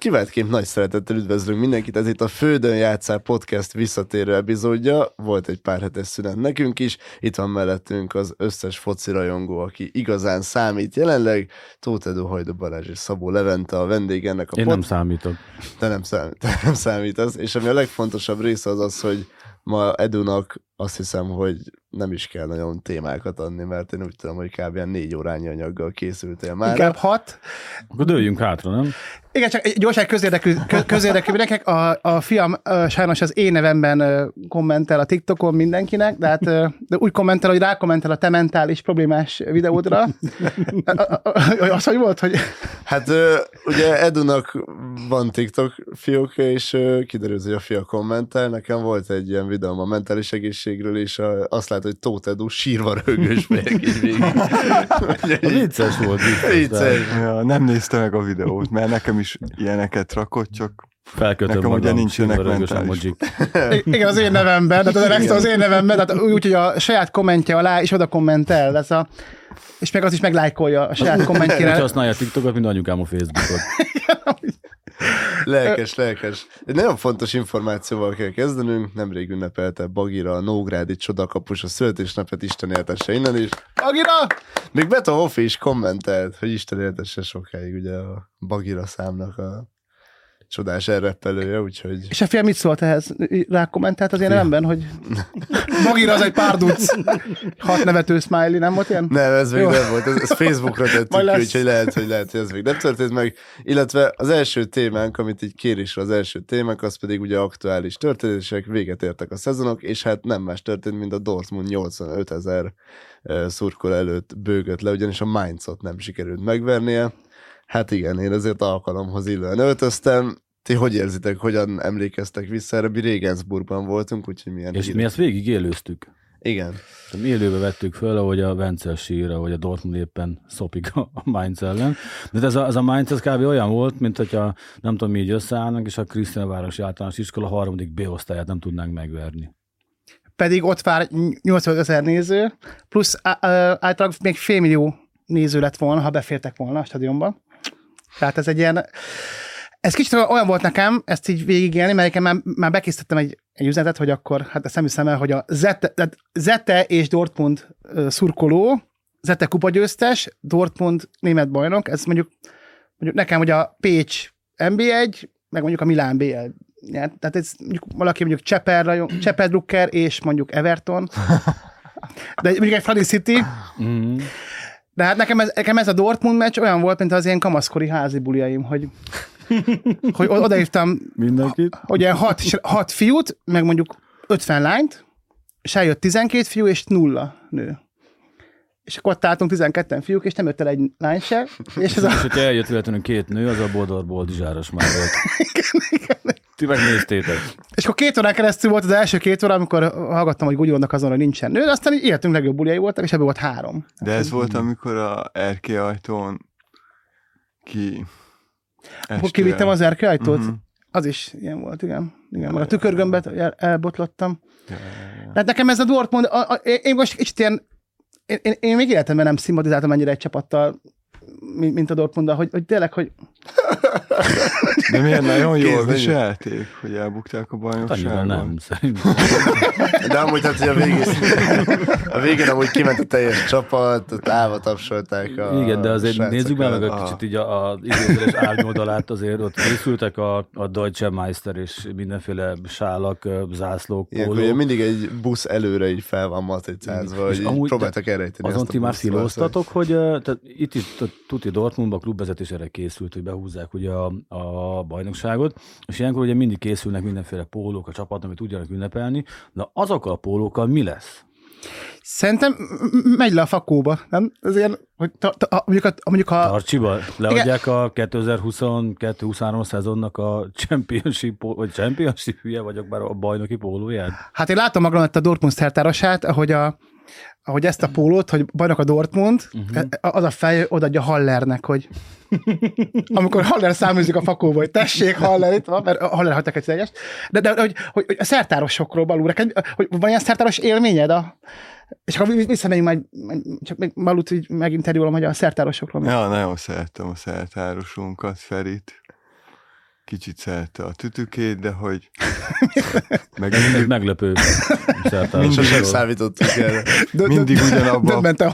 Kiváltként nagy szeretettel üdvözlünk mindenkit, ez itt a Földön játszál podcast visszatérő epizódja, volt egy pár hetes szünet nekünk is, itt van mellettünk az összes foci rajongó, aki igazán számít jelenleg, Tóth Edu, Hajda Balázs és Szabó Levente a vendég ennek a Én pod- nem számítok. Te nem számít, te nem számítasz, és ami a legfontosabb része az az, hogy ma Edunak azt hiszem, hogy nem is kell nagyon témákat adni, mert én úgy tudom, hogy kb. ilyen négy órányi anyaggal készültél már. Inkább hat. Akkor dőljünk hátra, nem? Igen, csak egy gyorsan közérdekű, kö- közérdekű mindenkinek. A, a fiam sajnos az én nevemben kommentel a TikTokon mindenkinek, de, hát, de úgy kommentel, hogy rákommentel a te mentális problémás videódra. Az, hogy volt, hogy Hát ugye Edunak van TikTok fiókja, és kiderült, hogy a fia kommentel. Nekem volt egy ilyen videóm a mentális egészségről, és a, azt lát, hogy Tóth Edu sírva rögös végig. A vicces volt. Vicces. Ja, nem nézte meg a videót, mert nekem is ilyeneket rakott, csak Felkötöm Nekem ugye magam, nincsenek sírva rögös mentális. Igen, az én nevemben, tehát az extra az én nevemben, tehát úgy, hogy a saját kommentje alá, és oda kommentel, ez a, és meg az is meglájkolja a saját kommentjére. használja a TikTokot, mint anyukám a Facebookot. Lelkes, lelkes. Egy nagyon fontos információval kell kezdenünk. Nemrég ünnepelte Bagira a Nógrádi csodakapus a születésnapet, Isten éltesse innen is. Agira! Még Beto Hoffi is kommentelt, hogy Isten éltesse sokáig ugye a Bagira számnak a csodás elreppelője, úgyhogy És a fiam mit szólt ehhez? Rá kommentált az én nevemben, hogy Magira az egy párduc. Hat nevető smiley, nem volt ilyen? Nem, ez még Jó. nem volt, ez, ez Facebookra tettük ki, úgyhogy lehet, hogy lehet, hogy ez még nem történt meg. Illetve az első témánk, amit így kérésre az első témánk, az pedig ugye aktuális történések, véget értek a szezonok, és hát nem más történt, mint a Dortmund 85 ezer szurkol előtt bőgött le, ugyanis a Mainzot nem sikerült megvernie. Hát igen, én ezért alkalomhoz illően öltöztem. Ti hogy érzitek, hogyan emlékeztek vissza erre? Mi Regensburgban voltunk, úgyhogy milyen És híres- mi ezt végig élőztük. Igen. Mi élőbe vettük föl, ahogy a Vence sír, ahogy a Dortmund éppen szopik a Mainz ellen. De ez a, ez a Mainz ez kb. olyan volt, mint hogyha nem tudom, mi így összeállnak, és a Krisztiánvárosi Általános Iskola harmadik B-osztályát nem tudnánk megverni. Pedig ott vár 85 ezer néző, plusz általában még félmillió néző lett volna, ha befértek volna a stadionba. Tehát ez egy ilyen... Ez kicsit olyan volt nekem, ezt így végigélni, mert nekem már, már bekészítettem egy, egy üzenetet, hogy akkor, hát ezt nem hiszem el, hogy a Zete, tehát Zete és Dortmund szurkoló, Zete kupagyőztes, Dortmund német bajnok, ez mondjuk, mondjuk nekem, hogy a Pécs MB1, meg mondjuk a Milán BL nyert. Tehát ez mondjuk valaki mondjuk Cseper, rajong- Cseper Drucker és mondjuk Everton, de mondjuk egy Fradi City, Mm. De hát nekem ez, nekem ez a Dortmund meccs olyan volt, mint az ilyen kamaszkori házi buliaim, hogy, hogy odaírtam Mindenkit? hogy ilyen hat, hat fiút, meg mondjuk 50 lányt, és eljött 12 fiú, és nulla nő. És akkor ott álltunk 12 fiúk, és nem jött el egy lány se, és ez a, És hogyha eljött véletlenül két nő, az a Bodor Boldizsáros már volt. Ti megnéztétek. és akkor két órán keresztül volt az első két óra, amikor hallgattam, hogy gugyolnak azon, hogy nincsen nő, de aztán így életünk legjobb buliai voltak, és ebből volt három. De ez volt, amikor a erkély ajtón ki... Akkor kivittem az erkeajtót, Mhm. az is ilyen volt, igen. igen. Meg a tükörgömbet el, elbotlottam. Tehát nekem ez a Dortmund, a, a, én én most kicsit ilyen, én, én, én még életemben nem szimpatizáltam ennyire egy csapattal, mint, mint a Dortmund, hogy, hogy tényleg, hogy De milyen nagyon jól viselték, hogy elbukták a bajnokságon. nem, szerintem. De amúgy hát, hogy a végén, a végén amúgy kiment a teljes csapat, ott állva tapsolták a Igen, de azért srácokat. nézzük már meg egy Ah. kicsit így a- az idézőes árnyoldalát, azért ott készültek a, a Deutsche Meister és mindenféle sálak, zászlók, Ilyenkor ugye mindig egy busz előre így fel van matricázva, hogy amúgy próbáltak elrejteni Azon a ti már filóztatok, hogy tehát itt is t- tuti Dortmundban a klubvezetés erre készült, hogy behúzzák ugye a, a bajnokságot, és ilyenkor ugye mindig készülnek mindenféle pólók a csapatnak, amit tudjanak ünnepelni, de azokkal a pólókkal mi lesz? szerintem megy le a fakóba, nem? Ilyen, hogy ta, ta, mondjuk, a, mondjuk a, Tarcsiba leadják a 2022-23 szezonnak a championship, vagy championship, hülye vagyok már a bajnoki pólóját? hát én látom magam a Dortmund szertárosát, ahogy a, ahogy ezt a pólót, hogy bajnok a Dortmund, uh-huh. az a fej odaadja Hallernek, hogy amikor Haller száműzik a fakóba, hogy tessék, Haller itt van, mert Haller hagytak egy egyest, de, de hogy, hogy, hogy a szertárosokról balul, hogy van ilyen szertáros élményed? A, és akkor visszamegyünk majd, csak még Malut így meginterjúolom, hogy a szertárosokról. Ja, nagyon szerettem a szertárosunkat, Ferit. Kicsit szerette a tütükét, de hogy meg mindig, meglepő szertáros. Sosem számítottunk erre. mindig ugyanabban, Döbbentem.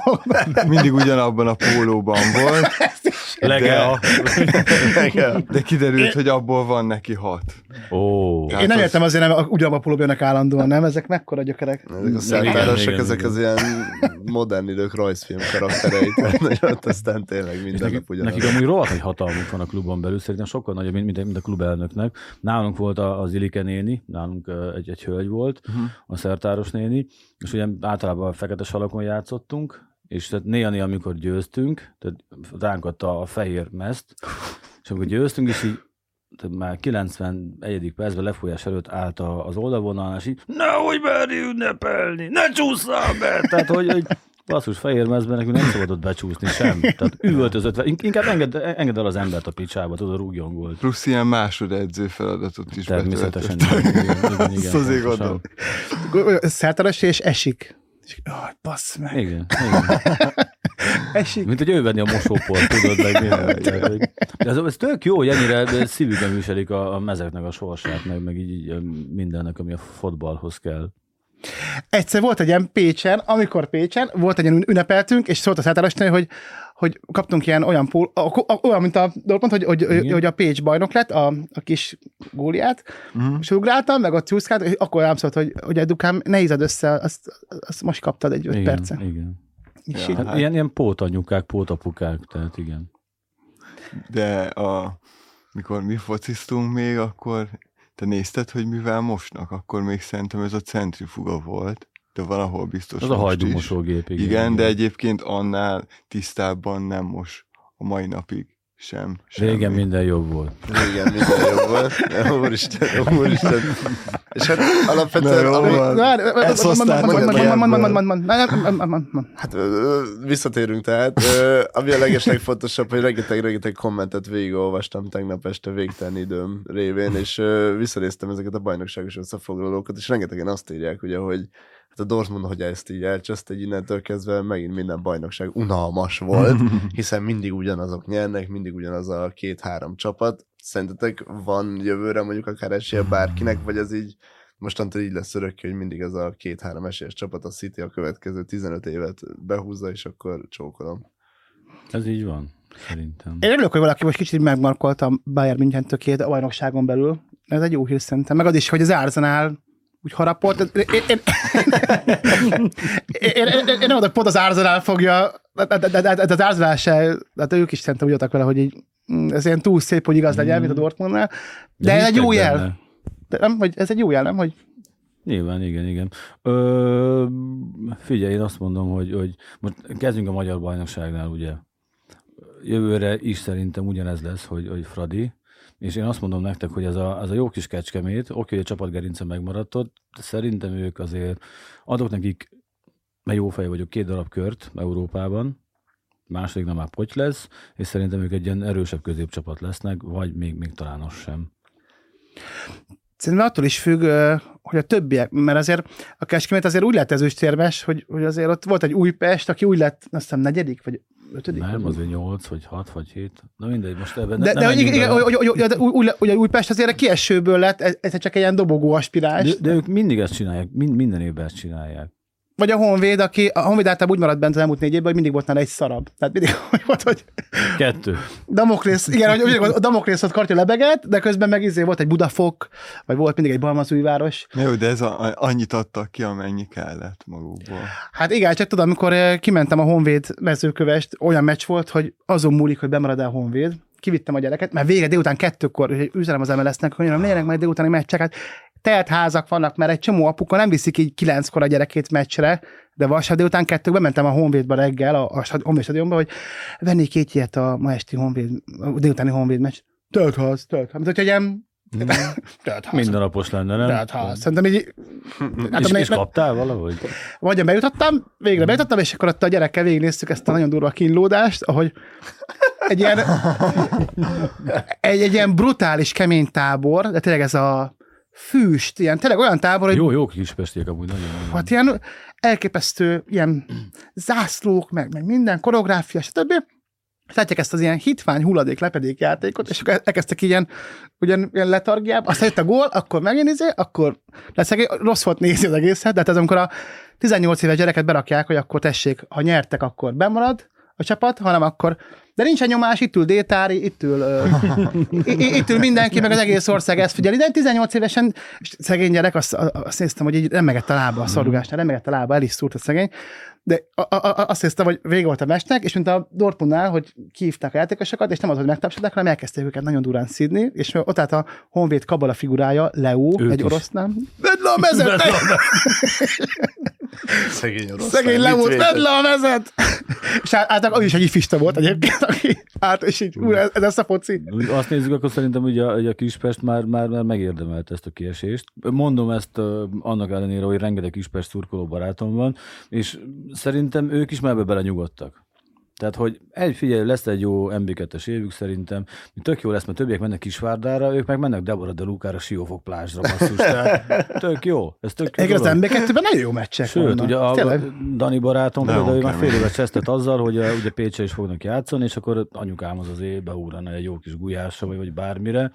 mindig ugyanabban a pólóban volt, Legea. de kiderült, hogy abból van neki hat. Ó. Én nem értem azért, nem ugyanabban a pólóban állandóan, nem? Ezek mekkora gyökerek? Ezek a szertárosok, igen, ezek az ilyen modern idők rajzfilm karakterei, tehát hogy ott aztán tényleg minden nekik, nap ugyanaz. nekik amúgy rohadt nagy hatalmuk van a klubon belül, szerintem sokkal nagyobb, mint, mint, mint a klubelnöknek. Nálunk volt az Ilike néni, nálunk egy, egy hölgy volt, uh-huh. a szertáros néni, és ugye általában a fekete salakon játszottunk, és tehát néha-néha, amikor győztünk, tehát ránk adta a fehér mezt, és amikor győztünk, és így tehát már 91. percben lefolyás előtt állt az oldalvonalán, és így nehogy merj ünnepelni, ne csúszszál be! Tehát, hogy, hogy basszus, fehér mezben nekünk nem szabadott becsúszni sem. Tehát üvöltözött, ink- inkább engedd, engedd el az embert a picsába, tudod, rúgjon volt. Plusz ilyen másodedző feladatot is Természetesen. Igen, igen, igen, azért gondolom. Szertáros és esik. És, oh, bassz meg. Igen, igen. Esik. Mint hogy ő venni a mosóport, tudod, meg De ez, ez tök jó, hogy ennyire szívükben viselik a, a mezeknek a sorsát, meg, meg így, így mindennek, ami a fotballhoz kell. Egyszer volt egy ilyen Pécsen, amikor Pécsen, volt egy ilyen ünnepeltünk, és szólt a szertárosnál, hogy hogy kaptunk ilyen olyan pól, a- a- olyan, mint a Dortmund, hogy, hogy, Igen. hogy a Pécs bajnok lett, a, a kis góliát, uh-huh. és ugráltam, meg ott csúszkált, és akkor rám szólt, hogy, hogy Edukám, ne ízad össze, azt, azt most kaptad egy öt Igen, perce. igen. És Ja. Hát, ilyen, ilyen pótanyukák, pótapukák, tehát igen. De a, mikor mi fociztunk még, akkor te nézted, hogy mivel mosnak, akkor még szerintem ez a centrifuga volt, de valahol biztos Az a hajdúmosógép, igen. Igen, de egyébként annál tisztábban nem mos a mai napig sem. Régen semmi. minden jobb volt. Igen, minden jobb volt. Úristen, úristen. És hát alapvetően... Ezt. Hát visszatérünk tehát. Ami a legeslegfontosabb, hogy rengeteg-rengeteg kommentet végigolvastam tegnap este végtelen időm révén, és visszanéztem ezeket a bajnokságos összefoglalókat, és rengetegen azt írják, ugye, hogy a Dortmund, hogy ezt így elcseszte, egy innentől kezdve megint minden bajnokság unalmas volt, hiszen mindig ugyanazok nyernek, mindig ugyanaz a két-három csapat. Szerintetek van jövőre mondjuk akár esélye bárkinek, vagy ez így mostantól így lesz örökké, hogy mindig ez a két-három esélyes csapat, a City a következő 15 évet behúzza, és akkor csókolom. Ez így van, szerintem. Én örülök, hogy valaki most kicsit megmarkolta a Bayern München tökét a bajnokságon belül. Ez egy jó hír szerintem. Meg az is, hogy az Arsenal úgy harapott. Én, én, én, én, én, én, nem mondom, hogy pont az Arsenal fogja, de, de, de, de, de az Arsenal se, hát ők is szerintem úgy voltak vele, hogy így, mm, ez ilyen túl szép, hogy igaz legyen, mint a Dortmundnál. De, ez egy jó jel. De nem, hogy ez egy jó jel, nem? Hogy Nyilván, igen, igen. Ö, figyelj, én azt mondom, hogy, hogy most kezdjünk a magyar bajnokságnál, ugye. Jövőre is szerintem ugyanez lesz, hogy, hogy Fradi, és én azt mondom nektek, hogy ez a, ez a jó kis kecskemét, oké, hogy a csapatgerince megmaradt ott, de szerintem ők azért adok nekik, mert jó fej vagyok, két darab kört Európában, második nem már poty lesz, és szerintem ők egy ilyen erősebb középcsapat lesznek, vagy még, még talán az sem. Szerintem attól is függ, hogy a többiek, mert azért a Keskimét azért úgy lett ezüstérmes, hogy, hogy azért ott volt egy Újpest, aki úgy lett, azt hiszem negyedik, vagy ötödik. Nem, vagy- azért 8 vagy 6 vagy 7. Na mindegy, most ebben De, ne, de igen, hogy, úgy, úgy, Újpest azért a kiesőből lett, ez, ez csak egy ilyen dobogó aspiráns. De, de ők mindig ezt csinálják, mind, minden évben ezt csinálják. Vagy a Honvéd, aki a Honvéd általában úgy maradt bent az elmúlt négy évben, hogy mindig volt nála egy szarab. Tehát mindig volt, hogy Kettő. Damoklész, igen, hogy a Damoklész ott kartja lebeget, de közben meg izé volt egy Budafok, vagy volt mindig egy Balmazújváros. Jó, de ez a, annyit adtak ki, amennyi kellett magukból. Hát igen, csak tudom, amikor eh, kimentem a Honvéd mezőkövest, olyan meccs volt, hogy azon múlik, hogy bemarad el a Honvéd. Kivittem a gyereket, mert végre délután kettőkor, hogy üzenem az MLS-nek, hogy mondjam, legyenek majd délutáni meccseket. Telt házak vannak, mert egy csomó apuka nem viszik így kilenckor a gyerekét meccsre, de vasárnap délután kettők bementem a Honvédba reggel, a, a Honvéd stadionba, hogy vennék két ilyet a ma esti Honvéd, a délutáni Honvéd meccs. Telt ház, telt ház. Mint egy ilyen... Ház. Mindennapos lenne, nem? Telt ház. Szerintem így... Hát, és, és kaptál valahogy? Vagyon bejutottam, végre bejutottam, és akkor ott a gyerekkel végignéztük ezt a nagyon durva kínlódást, ahogy egy ilyen, egy, egy ilyen brutális, kemény tábor, de tényleg ez a füst, ilyen, tényleg olyan tábor, hogy Jó, jó kispestiek amúgy nagyon. nagyon. hát ilyen elképesztő ilyen zászlók, meg, meg minden, koreográfia, stb. látják ezt az ilyen hitvány hulladék lepedék játékot, és elkezdtek ilyen, ugyan, ilyen letargiába, aztán jött a gól, akkor megint izé, akkor lesz rossz volt nézni az egészet, de hát ez amikor a 18 éves gyereket berakják, hogy akkor tessék, ha nyertek, akkor bemarad a csapat, hanem akkor de nincsen nyomás, itt ül Détári, itt ül, itt ül mindenki, meg az egész ország ezt figyeli. De 18 évesen és szegény gyerek, azt, azt néztem, hogy így remegett a lába a szorgásnál, remegett a lába, el is szúrt a szegény. De a, a, a, azt hiszem, hogy vége volt a mestnek, és mint a Dortmundnál, hogy kihívták a játékosokat, és nem az, hogy megtapsolták, hanem elkezdték őket nagyon durán szídni, és ott állt a Honvéd Kabala figurája, Leo, őt egy orosz nem. A mezet! Szegény orosz. Szegény Leo, vedd le a mezet! és általában ő is egy ifista volt egyébként, aki állt, és így, úr, ez, ez lesz a foci. Azt nézzük, akkor szerintem ugye a, ugye a Kispest már, már, már megérdemelt ezt a kiesést. Mondom ezt uh, annak ellenére, hogy rengeteg Kispest szurkoló barátom van, és szerintem ők is már ebbe belenyugodtak. Tehát, hogy egy figyelj, lesz egy jó MB2-es évük szerintem, tök jó lesz, mert többiek mennek Kisvárdára, ők meg mennek Deborah de Lukára, Siófok plázsra, basszus. Tehát, tök jó. Ez tök jó. Az MB2-ben nagyon jó meccsek Sőt, vannak. ugye a Tényleg? Dani barátom De például már fél évet csesztett azzal, hogy uh, ugye Pécsre is fognak játszani, és akkor anyukám az az év beúrana egy jó kis gulyásra, vagy, vagy bármire.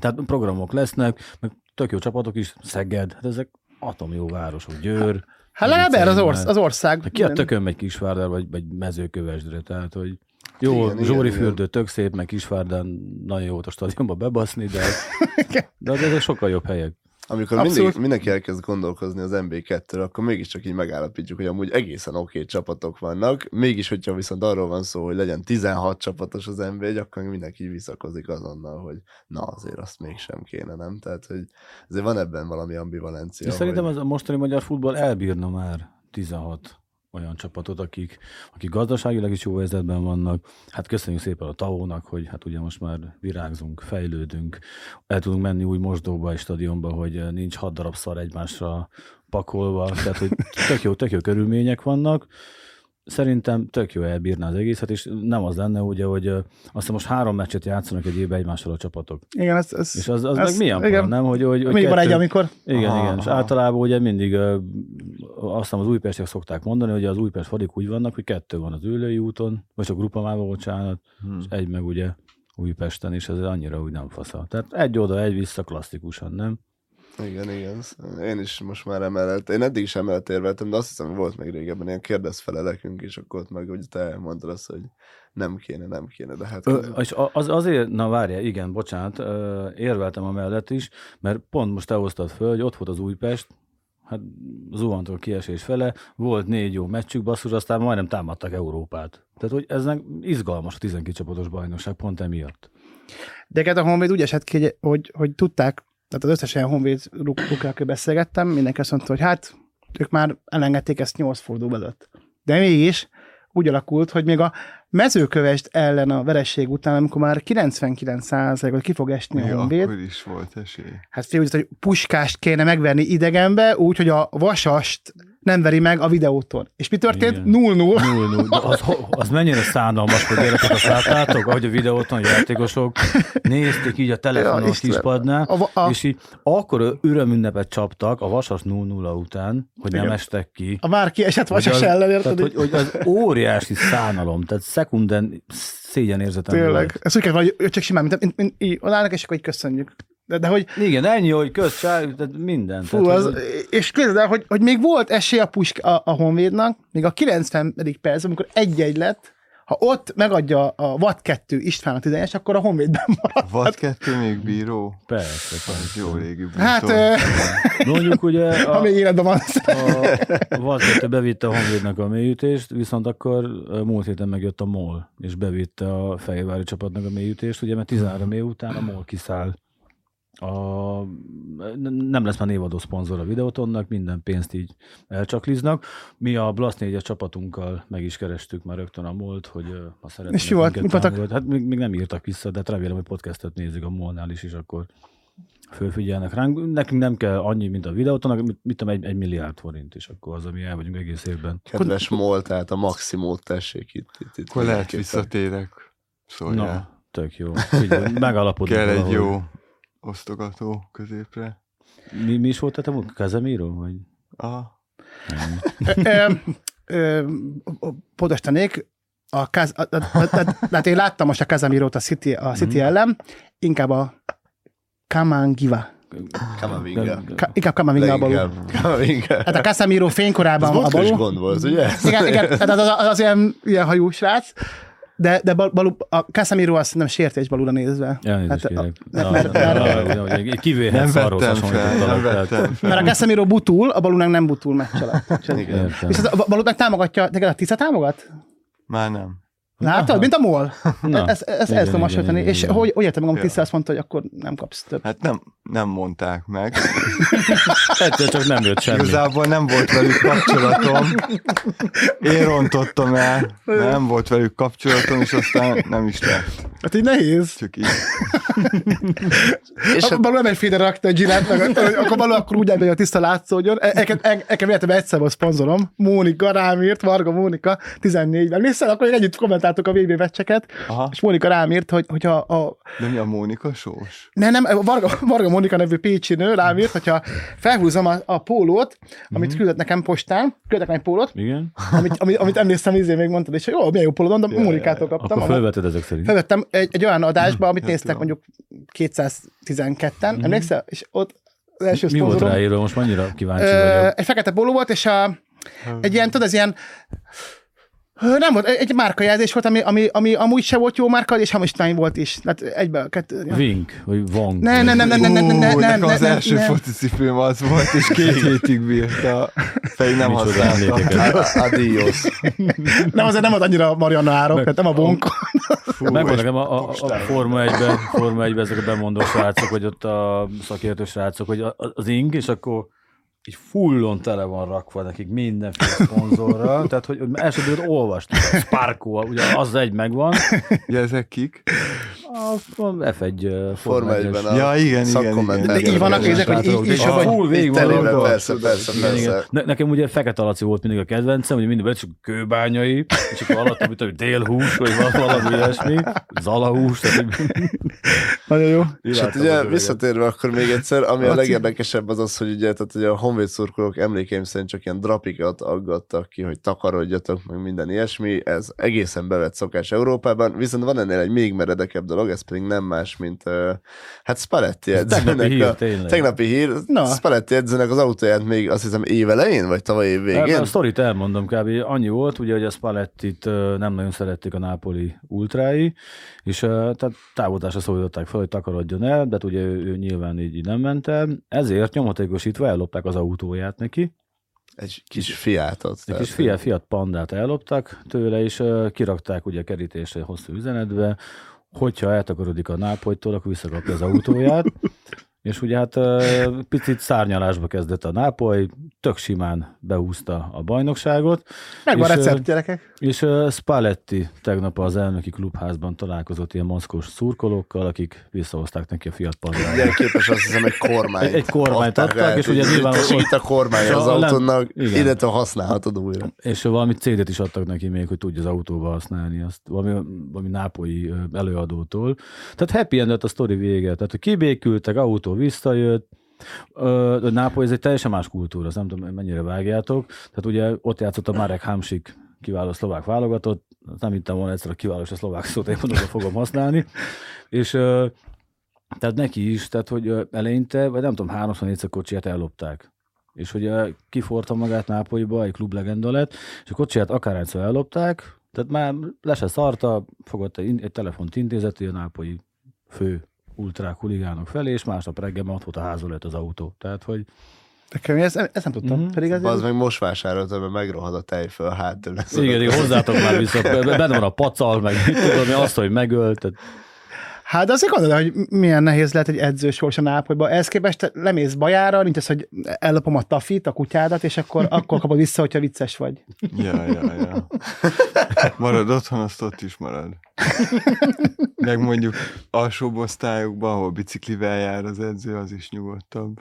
Tehát programok lesznek, meg tök jó csapatok is, Szeged, hát ezek atom jó városok, Győr. Hát legalább erre az, orsz, az ország. Hát Ki a tökön megy Kisvárdán, vagy, vagy mezőkövesdre, tehát hogy jó, Igen, igen, igen, Zsóri igen. fürdő tök szép, meg Kisvárdán nagyon jó volt a stadionba bebaszni, de, de ezek sokkal jobb helyek. Amikor Abszolút. mindig, mindenki elkezd gondolkozni az MB2-ről, akkor mégiscsak így megállapítjuk, hogy amúgy egészen oké okay csapatok vannak. Mégis, hogyha viszont arról van szó, hogy legyen 16 csapatos az MB1, akkor mindenki visszakozik azonnal, hogy na azért azt mégsem kéne, nem? Tehát, hogy azért van ebben valami ambivalencia. Ja, Szerintem hogy... az a mostani magyar futball elbírna már 16 olyan csapatot, akik, akik gazdaságilag is jó helyzetben vannak. Hát köszönjük szépen a Tavónak, hogy hát ugye most már virágzunk, fejlődünk, el tudunk menni új mosdóba és stadionba, hogy nincs hat darab szar egymásra pakolva, tehát hogy tök jó, tök jó körülmények vannak. Szerintem tök jó elbírná az egészet, és nem az lenne, ugye, hogy azt most három meccset játszanak egy évben egymással a csapatok. Igen, ez, ez, És az, az ez, meg milyen igen. nem? Hogy, hogy, hogy Mindig van egy, kettő- amikor igen, Aha, igen. És aha. általában ugye mindig azt hiszem az újpestiek szokták mondani, hogy az újpest fadik úgy vannak, hogy kettő van az ülői úton, vagy csak grupamában, bocsánat, Hmm. és egy meg ugye Újpesten, és ez annyira úgy nem fasza. Tehát egy oda, egy vissza klasszikusan, nem? Igen, igen. Én is most már emellett. Én eddig is emellett érveltem, de azt hiszem, hogy volt még régebben ilyen kérdezfelelekünk, és akkor ott meg, hogy te mondtad azt, hogy nem kéne, nem kéne, de hát... Ö, és az, azért, na várja, igen, bocsánat, ö, érveltem amellett is, mert pont most te hoztad föl, hogy ott volt az Újpest, hát zuhantól kiesés fele, volt négy jó meccsük, basszus, aztán majdnem támadtak Európát. Tehát, hogy ez meg izgalmas a 12 csapatos bajnokság, pont emiatt. De hát a Honvéd úgy esett ki, hogy, hogy, hogy tudták, tehát az összes ilyen Honvéd aki beszélgettem, mindenki azt mondta, hogy hát ők már elengedték ezt 8 forduló előtt. De mégis úgy alakult, hogy még a mezőkövest ellen a vereség után, amikor már 99%-ot ki fog esni a Még Honvéd, akkor is volt esély. hát fél úgy, hogy puskást kéne megverni idegenbe, úgy, hogy a vasast nem veri meg a videóton. És mi történt? Igen. 0-0. Null, null. De az, az mennyire szánalmas, hogy gyerekek, azt láttátok, ahogy a videóton a játékosok nézték így a Ja, telefonon a Istenem. kispadnál, A, a, és így akkor örömünnepet csaptak a vasas 0-0 után, hogy nem Igen. estek ki. a már kiesett vasas az, ellen, tehát, érted? hogy, hogy az óriási szánalom, tehát szekunden szégyenérzetem Tényleg. volt. Ez úgy kell, hogy csak simán, mint, mint, mint így odállnak, és akkor így köszönjük. De, de hogy, Igen, ennyi, hogy köz, csár, tehát minden. fú, tehát, az, hogy, és képzeld el, hogy, hogy még volt esély a, pusk, a, a Honvédnak, még a 90. perc, amikor egy-egy lett, ha ott megadja a Watt 2 István a 11 akkor a Honvédben marad. Vad kettő még bíró? persze, persze. jó régi bútor. Hát, Mondjuk ugye ha a, még életben van. a Valkettő bevitte a Honvédnak a mélyütést, viszont akkor múlt héten megjött a MOL, és bevitte a Fehérvári csapatnak a mélyütést, ugye, mert 13 év után a MOL kiszáll. A, nem lesz már névadó szponzor a videótonnak, minden pénzt így elcsakliznak. Mi a Blast 4 csapatunkkal meg is kerestük már rögtön a MOL-t, hogy ha szeretnének És mi volt? minket Mit mondtak? támogatni. Hát még, még, nem írtak vissza, de hát remélem, hogy podcastet nézik a MOL-nál is, és akkor fölfigyelnek ránk. Nekünk nem kell annyi, mint a videótonak, mit, mit tudom, egy, egy milliárd forint, és akkor az, ami el vagyunk egész évben. Kedves MOL, tehát a maximumot tessék itt. itt, itt Akkor lehet visszatérek. Szóljál. Na, tök jó. Így megalapodunk. Kell egy jó osztogató középre. Mi, mi is volt a múlt? Kazemiro? Vagy? Aha. Pontostanék, a, Kaz, a, a, a, a, a, hát én láttam most a Casemiro-t a City, a City Mhm. ellen, inkább a Kamangiva. Kamavinga. Ka, inkább Kamavinga a. Leginkább. Kamavinga. Hát a Casemiro Ez fénykorában a is balú. gond volt, ugye? Igen, igen, tehát az, az, az ilyen, ilyen hajú srác, de, de bal- balú, a Casemiro azt nem sértés balúra nézve. Elnézést Hát a- mert- mert- Nem fel. Mert a Casemiro butul, a balúnak nem butul meccs alatt. Viszont a balú meg támogatja, neked a Tisza támogat? Már nem. Látod, mint a MOL? Na, Ez, ez, igen, ez tudom hasonlítani. És igen. hogy, hogy értem Ja. Tisza azt mondta, hogy akkor nem kapsz több. Hát nem, nem mondták meg. Egyszer csak nem jött semmi. Igazából nem volt velük kapcsolatom. Én rontottam el, nem volt velük kapcsolatom, és aztán nem is lett. Hát így nehéz. Csak így. És hát, balul nem egy féle rakta a Gillette, meg akkor balul akkor úgy hogy a tiszta látszódjon. E- Nekem nekem életemben egyszer volt szponzorom. Mónika rám írt, Varga Mónika, 14 Emlékszel, akkor még együtt kommentáltuk a VB meccseket, Aha. és Mónika rám írt, hogy, hogyha a, De mi a Mónika sós? Ne, nem, Varga, Varga Monika nevű pécsi nő rám írt, hogyha felhúzom a, a pólót, amit Mhm. küldött nekem postán, küldtek nekem egy pólót, Igen? amit, amit, amit emlékszem, izé még mondtad, és jó, milyen jó pólód, mondom, Ja, Mónikától kaptam. Akkor felveted ezek szerint. Felvettem egy, egy olyan adásba, amit Ja, néztek tudom. mondjuk 212-en, emlékszel? És ott az első Mi volt ráírva? Most annyira kíváncsi vagyok. egy fekete póló volt, és a, egy ilyen, tudod, ez ilyen Nem volt, egy márkajelzés volt, ami, ami, ami amúgy se volt jó márka, és hamisítvány volt is. Tehát egybe, kettő, ja. Vink, vagy Vong. Ne, ne, ne, ne, ne, ne, ne, ne, Ú, ne, nekem az első focicipőm az volt, és két hétig bírta. Pedig nem használta. adios. Nem, azért nem volt annyira Marianna árok, tehát nem a bonkon. Fú, Megvan nekem a, a, a Forma 1-ben, Forma 1 ezek a bemondó srácok, vagy ott a szakértő srácok, hogy az ing, és akkor így fullon tele van rakva nekik mindenféle szponzorral, tehát hogy első időt olvastuk, a Sparko, ugye az egy megvan, Ugye ezek kik? A F1 uh, Forma Forma 1 1-ben a Ja, igen, igen, igen. Így vannak ezek, hogy így, így vagy. full végig van persze, persze, persze. Ne, nekem ugye Fekete Laci volt mindig a kedvencem, ugye mindig csak kőbányai, és akkor alatt, mint hogy délhús, vagy val- valami ilyesmi, zalahús, Nagyon jó. És hát ugye visszatérve akkor még egyszer, ami a legérdekesebb az az, hogy ugye, tehát ugye a honvéd szurkolók emlékeim szerint csak ilyen drapikat aggattak ki, hogy takarodjatok, meg minden ilyesmi, ez egészen bevett szokás Európában, viszont van ennél egy még meredekebb dolog, ez pedig nem más, mint uh, hát Spalletti Ez tegnapi edzőnek hír, a, tényleg. tegnapi hír, Na. Spalletti edzőnek az autóját még azt hiszem évelején, vagy tavaly év Végén? A sztorit elmondom kb. Annyi volt, ugye, hogy a Spallettit nem nagyon szerették a Nápoli ultrái, és tehát távolításra szólították fel, hogy takarodjon el, de hát ugye ő, ő nyilván így, így nem ment el, ezért nyomatékosítva ellopták az autóját neki, Egy kis fiátot. egy kis Fiat, Fiat Pandát elloptak tőle, és ö, kirakták ugye kerítésre hosszú üzenetbe, hogyha eltakarodik a Nápolytól, akkor visszakapja az autóját, és ugye hát picit szárnyalásba kezdett a Nápoly, tök simán beúzta a bajnokságot. Megvan És, recept, gyerekek. És Spalletti tegnap az elnöki klubházban találkozott ilyen maszkos szurkolókkal, akik visszahozták neki a Fiat Pandát. Ugye képes azt hiszem egy kormányt. Egy- egy kormányt adták és ugye nyilván- Segít a kormány az Szóval autónak, illetve használhatod újra. És valami CD-t is adtak neki még, hogy tudja az autóba használni, azt valami, valami nápolyi előadótól. Tehát happy end lett a sztori vége. Tehát hogy kibékültek, autó visszajött, Ö, Nápoly ez egy teljesen más kultúra, azt nem tudom, mennyire vágjátok. Tehát ugye ott játszott a Marek Hamsik kiváló szlovák válogatott, nem hittem volna egyszer a kiváló a szlovák szót, én mondom, fogom használni. És ö, tehát neki is, tehát hogy eleinte, vagy nem tudom, háromszor négyszer kocsiját ellopták. És hogy kiforta magát Nápolyba, egy klublegenda lett, és a kocsiját akárhányszor ellopták, tehát már le se szarta, fogott egy, egy telefont intézeti a nápolyi fő ultrák huligánok felé, és másnap reggel már ott volt a házul lett az autó. Tehát, hogy Nekem ezt, ezt nem tudtam. Mhm. Pedig ez Az meg most vásároltam, mert megrohad a tejföl hátul. igen, igen, hozzátok már vissza, benne van a pacal, meg mit tudom, én, azt, hogy megölt. Tehát, Hát azért gondolod, hogy milyen nehéz lehet egy edző sors a Nápolyba. Ehhez képest lemész bajára, nincs az, hogy ellopom a tafit, a kutyádat, és akkor, akkor kapod vissza, hogyha vicces vagy. Ja, ja, ja. Marad otthon, azt ott is marad. Meg mondjuk alsóbb osztályokban, ahol biciklivel jár az edző, az is nyugodtabb.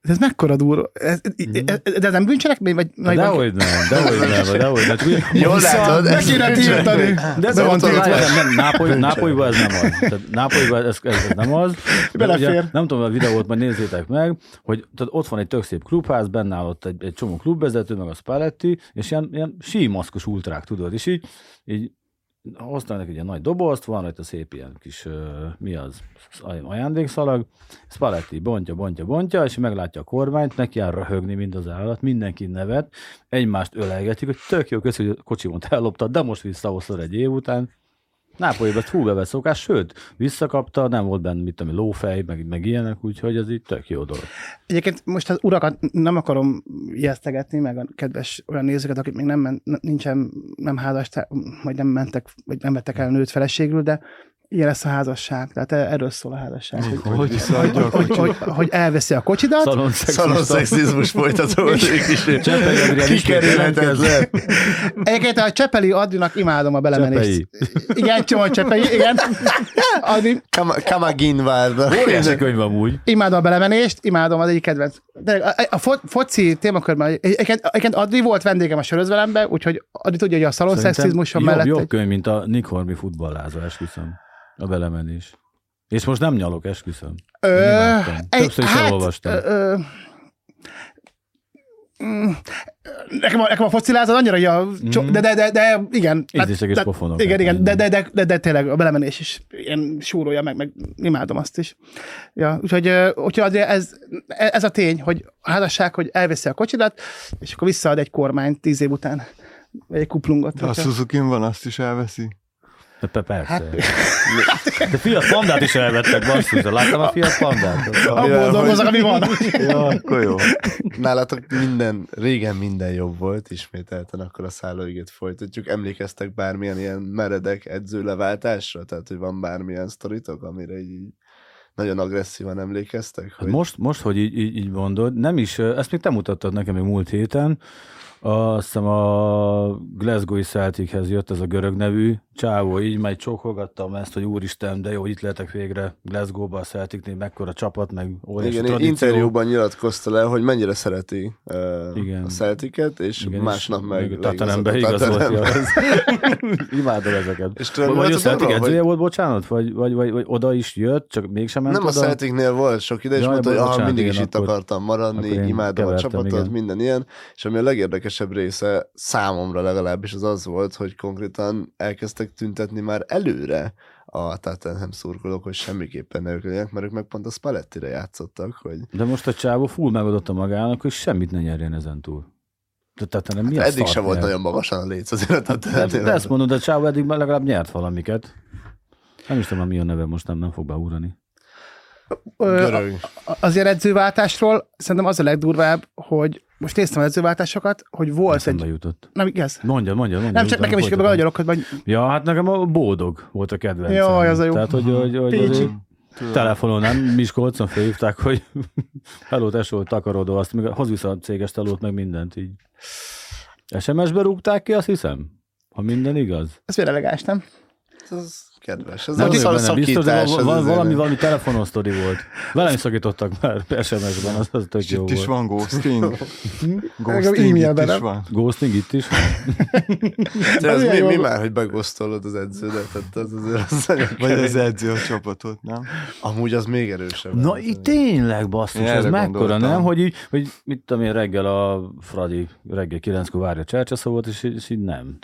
Ez mekkora durva. Ez, ez, de ez nem bűncselekmény? Vagy Hát Dehogy nem, dehogy nem, dehogy nem. Jól látod, ez kéne bűncselekmény. tiltani. De Be van ez, tiltva. nem, Nápoly, Nápolyban ez nem az. Tehát Nápolyban ez, ez, ez nem az. De Belefér. ugye, nem tudom, a videót majd nézzétek meg, hogy tehát ott van egy tök szép klubház, benne áll ott egy, egy csomó klubvezető, meg a Spalletti, és ilyen, ilyen símaszkos ultrák, tudod, és így, így hoztam neki egy nagy dobozt, van rajta szép ilyen kis, mi az, ajándékszalag, Spalletti bontja, bontja, bontja, és meglátja a kormányt, neki áll röhögni, mint az állat, mindenki nevet, egymást ölelgetik, hogy tök jó, köszi, hogy a kocsimat elloptad, de most visszahoztad egy év után. Nápolyban túl bevett szokás, sőt, visszakapta, nem volt benne, mit én, lófej, meg, meg ilyenek, úgyhogy ez így tök jó dolog. Egyébként most az urakat nem akarom ijesztegetni, meg a kedves olyan nézőket, akik még nem nincsen, nem házas, vagy nem mentek, vagy nem vettek el nőt feleségül, de ilyen lesz a házasság. Tehát erről szól a házasság. Hogy, Hogy visszaadja a hogy, hogy, hogy elveszi a kocsidat. Szalonszexizmus folytatódik is. Csepeli Kikerülhetetlen. Egyébként a Csepeli Adrinak imádom a belemenést. Csepei. Igen, Csomó Csepei, igen. Adri, Kama- Kamagin várda. Óriási könyv amúgy. imádom a belemenést, imádom az egyik kedvenc. De a, a fo, foci témakörben, egyébként, Adri volt vendégem a sörözvelembe, úgyhogy Adri tudja, hogy a szalonszexizmuson jobb, mellett jobb egy, könyv, mint a Nick Hornby futballázó, esküszöm. A belemenés. És most nem nyalok, esküszöm. Ö, Többször is elolvastam. ö, ö, mm, Nekem a, nekem a focilázat annyira, hogy a, mm. de, de, de, de, igen. Ízlések és de- pofonok. Igen, hát igen, de, de, de, de, de, tényleg a belemenés is ilyen súrolja meg, meg imádom azt is. Ja, úgyhogy, úgyhogy ez, ez a tény, hogy a házasság, hogy elveszi a kocsidat, és akkor visszaad egy kormányt tíz év után, vagy egy kuplungot. De a suzuki van, azt is elveszi. Persze. Hát- De Fiat Pandát is elvettek, basszus. Láttam a Fiat Pandát? Abból dolgozok, ami van. Ja, akkor jó. Nálatok minden, régen minden jobb volt, ismételten akkor a szállóigét folytatjuk. Emlékeztek bármilyen ilyen meredek edzőleváltásra? Tehát, hogy van bármilyen sztoritok, amire így nagyon agresszívan emlékeztek? Hát Hogy... most, most, hogy így, így, így mondod, nem is, ezt még te mutattad nekem még múlt héten, azt hiszem a Glasgow-i Celtichez jött ez a görög nevű csávó, így majd csókolgattam ezt, hogy úristen, de jó, itt lehetek végre Glasgow-ba a Celticnél, mekkora csapat, meg óriási Igen, tradíció. interjúban nyilatkozta le, hogy mennyire szereti uh, Igen. a Celticet, és Igen, másnap és meg Tatanembe leigazodt a igazolja. Tottenhambe. Imádom ezeket. És tudod, mi vagy a volt a Celtic edzője hogy- volt, bocsánat? Vagy, vagy, vagy, vagy oda is jött, csak mégsem ment Nem a oda? Celticnél volt sok ide, és Jaj, mondta, hogy ah, mindig is itt akartam maradni, imádom a csapatot, minden ilyen, és ami a legérdekesebb része számomra legalábbis az az volt, hogy konkrétan elkezdtek tüntetni már előre a Tottenham szurkolók, hogy semmiképpen ne ők legyenek, mert ők meg pont a Spallettire játszottak, hogy De most a csávó full megadotta magának, hogy semmit ne nyerjen ezen túl. Tehát nem mi a eddig sem volt nagyon magasan a léc azért a De, de ezt mondod, a csávó eddig már legalább nyert valamiket. Nem is tudom, mi a neve, most nem, nem fog beúrani. Ö, Görög. azért edzőváltásról szerintem az a legdurvább, hogy most néztem az edzőváltásokat, hogy volt Eszembe egy... jutott. Nem, igaz? Mondja, mondja, mondja. Nem, csak nekem is meg a hogy vagy... Ja, hát nekem a Bódog volt a kedvencem. Jaj, az a jó. Tehát, hogy, hogy, hogy azért telefonon nem, Miskolcon felhívták, hogy hello, tesó, takarodó, azt még hoz vissza a céges telót, meg mindent így. SMS-be rúgták ki, azt hiszem? Ha minden igaz. Ez elegáns, nem? Ez kedves. Ez Nem a vagyok benne biztos, de val- val- valami, valami telefonos sztori volt. Velem is szakítottak már SMS-ben, az, az tök És jó itt is van ghosting. Ghosting itt is van. Ghosting itt is van. De ez milyen mi, már, hogy begosztolod az edződet? Tehát az azért az Vagy az edző a csapatot, nem? Amúgy az még erősebb. Na, így tényleg basszus, ez mekkora, nem? Hogy így, hogy mit tudom én, reggel a Fradi, reggel kilenckor várja a csercseszavot, és, így- és így nem.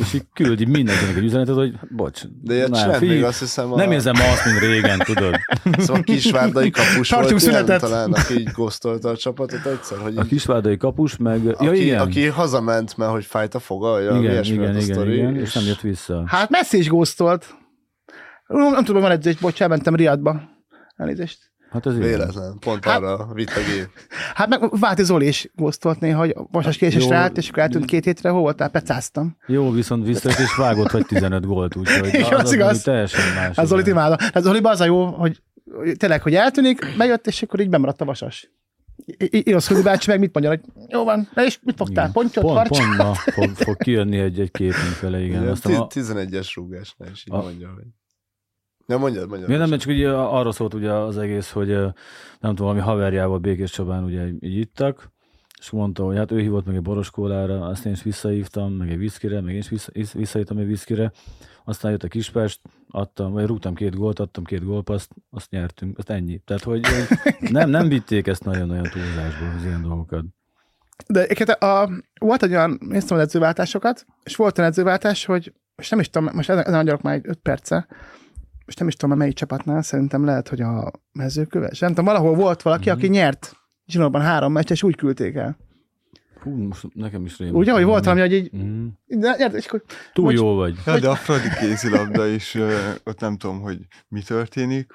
És így küldi mindenkinek egy üzenetet, hogy bocs, De nem, figyelj, még azt hiszem a... nem érzem ma azt, mint régen, tudod. Szóval a kisvárdai kapus Tartsunk volt ilyen, szünetet. talán, aki így gosztolta a csapatot egyszer, hogy A kisvárdai kapus, meg... Ja, aki, igen. aki hazament, mert hogy fájt a foga, ja, igen, igen, a igen, sztori, igen, és nem jött vissza. Hát Messi is góztolt. Nem, nem tudom, van edzés, bocs, elmentem Riadba. Elnézést. Hát ez igen. Véletlen, pont Hát- arra vitt a gép. Hát meg Váti Zoli is góztolt néha, hogy vasas késésre állt, és akkor eltűnt két hétre, hol voltál? Pecáztam. Jó, viszont visszajött, és vágott vagy 15 gólt, úgyhogy Igen, az az, igaz. az teljesen más. Hát Zolit igen. imádom. Hát Zoliban az a jó, hogy hogy tényleg, hogy eltűnik, bejött, és akkor így bemaradt a vasas. Irosz Hudi bácsi meg mit mondja, hogy jó van, na és mit fogtál? Igen. Pontyot, pont, harcsát? pont ma fog, fog kijönni egy, egy képünk vele, igen. Igen, Aztán a, 11-es rúgásnál is így a- mondja, hogy Ja, mondjad, mondjad. Miért nem, csak ugye arról szólt ugye az egész, hogy nem tudom, valami haverjával Békés Csabán ugye így ittak, és mondta, hogy hát ő hívott meg egy boroskólára, azt én is visszahívtam, meg egy viszkire, meg én is vissza, is- visszahívtam egy viszkire, aztán jött a Kispest, adtam, vagy rúgtam két gólt, adtam két gólpaszt, azt nyertünk, azt ennyi. Tehát, hogy nem, nem vitték ezt nagyon-nagyon túlzásba, az ilyen dolgokat. De egyébként a, volt egy olyan, néztem az edzőváltásokat, és volt olyan edzőváltás, hogy most nem is tudom, most ezen, ezen már egy öt perce, most nem is tudom, melyik csapatnál, szerintem lehet, hogy a mezőköves. Nem tudom, valahol volt valaki, aki nyert zsinórban három meccs, és úgy küldték el. Hú, most nekem is rém. Ugye, hogy volt valami, hogy így, Mm. de, nyert, és akkor Túl Hogy- jó vagy. Ja, de a Fradi kézilabda is, ö, ott nem tudom, hogy mi történik,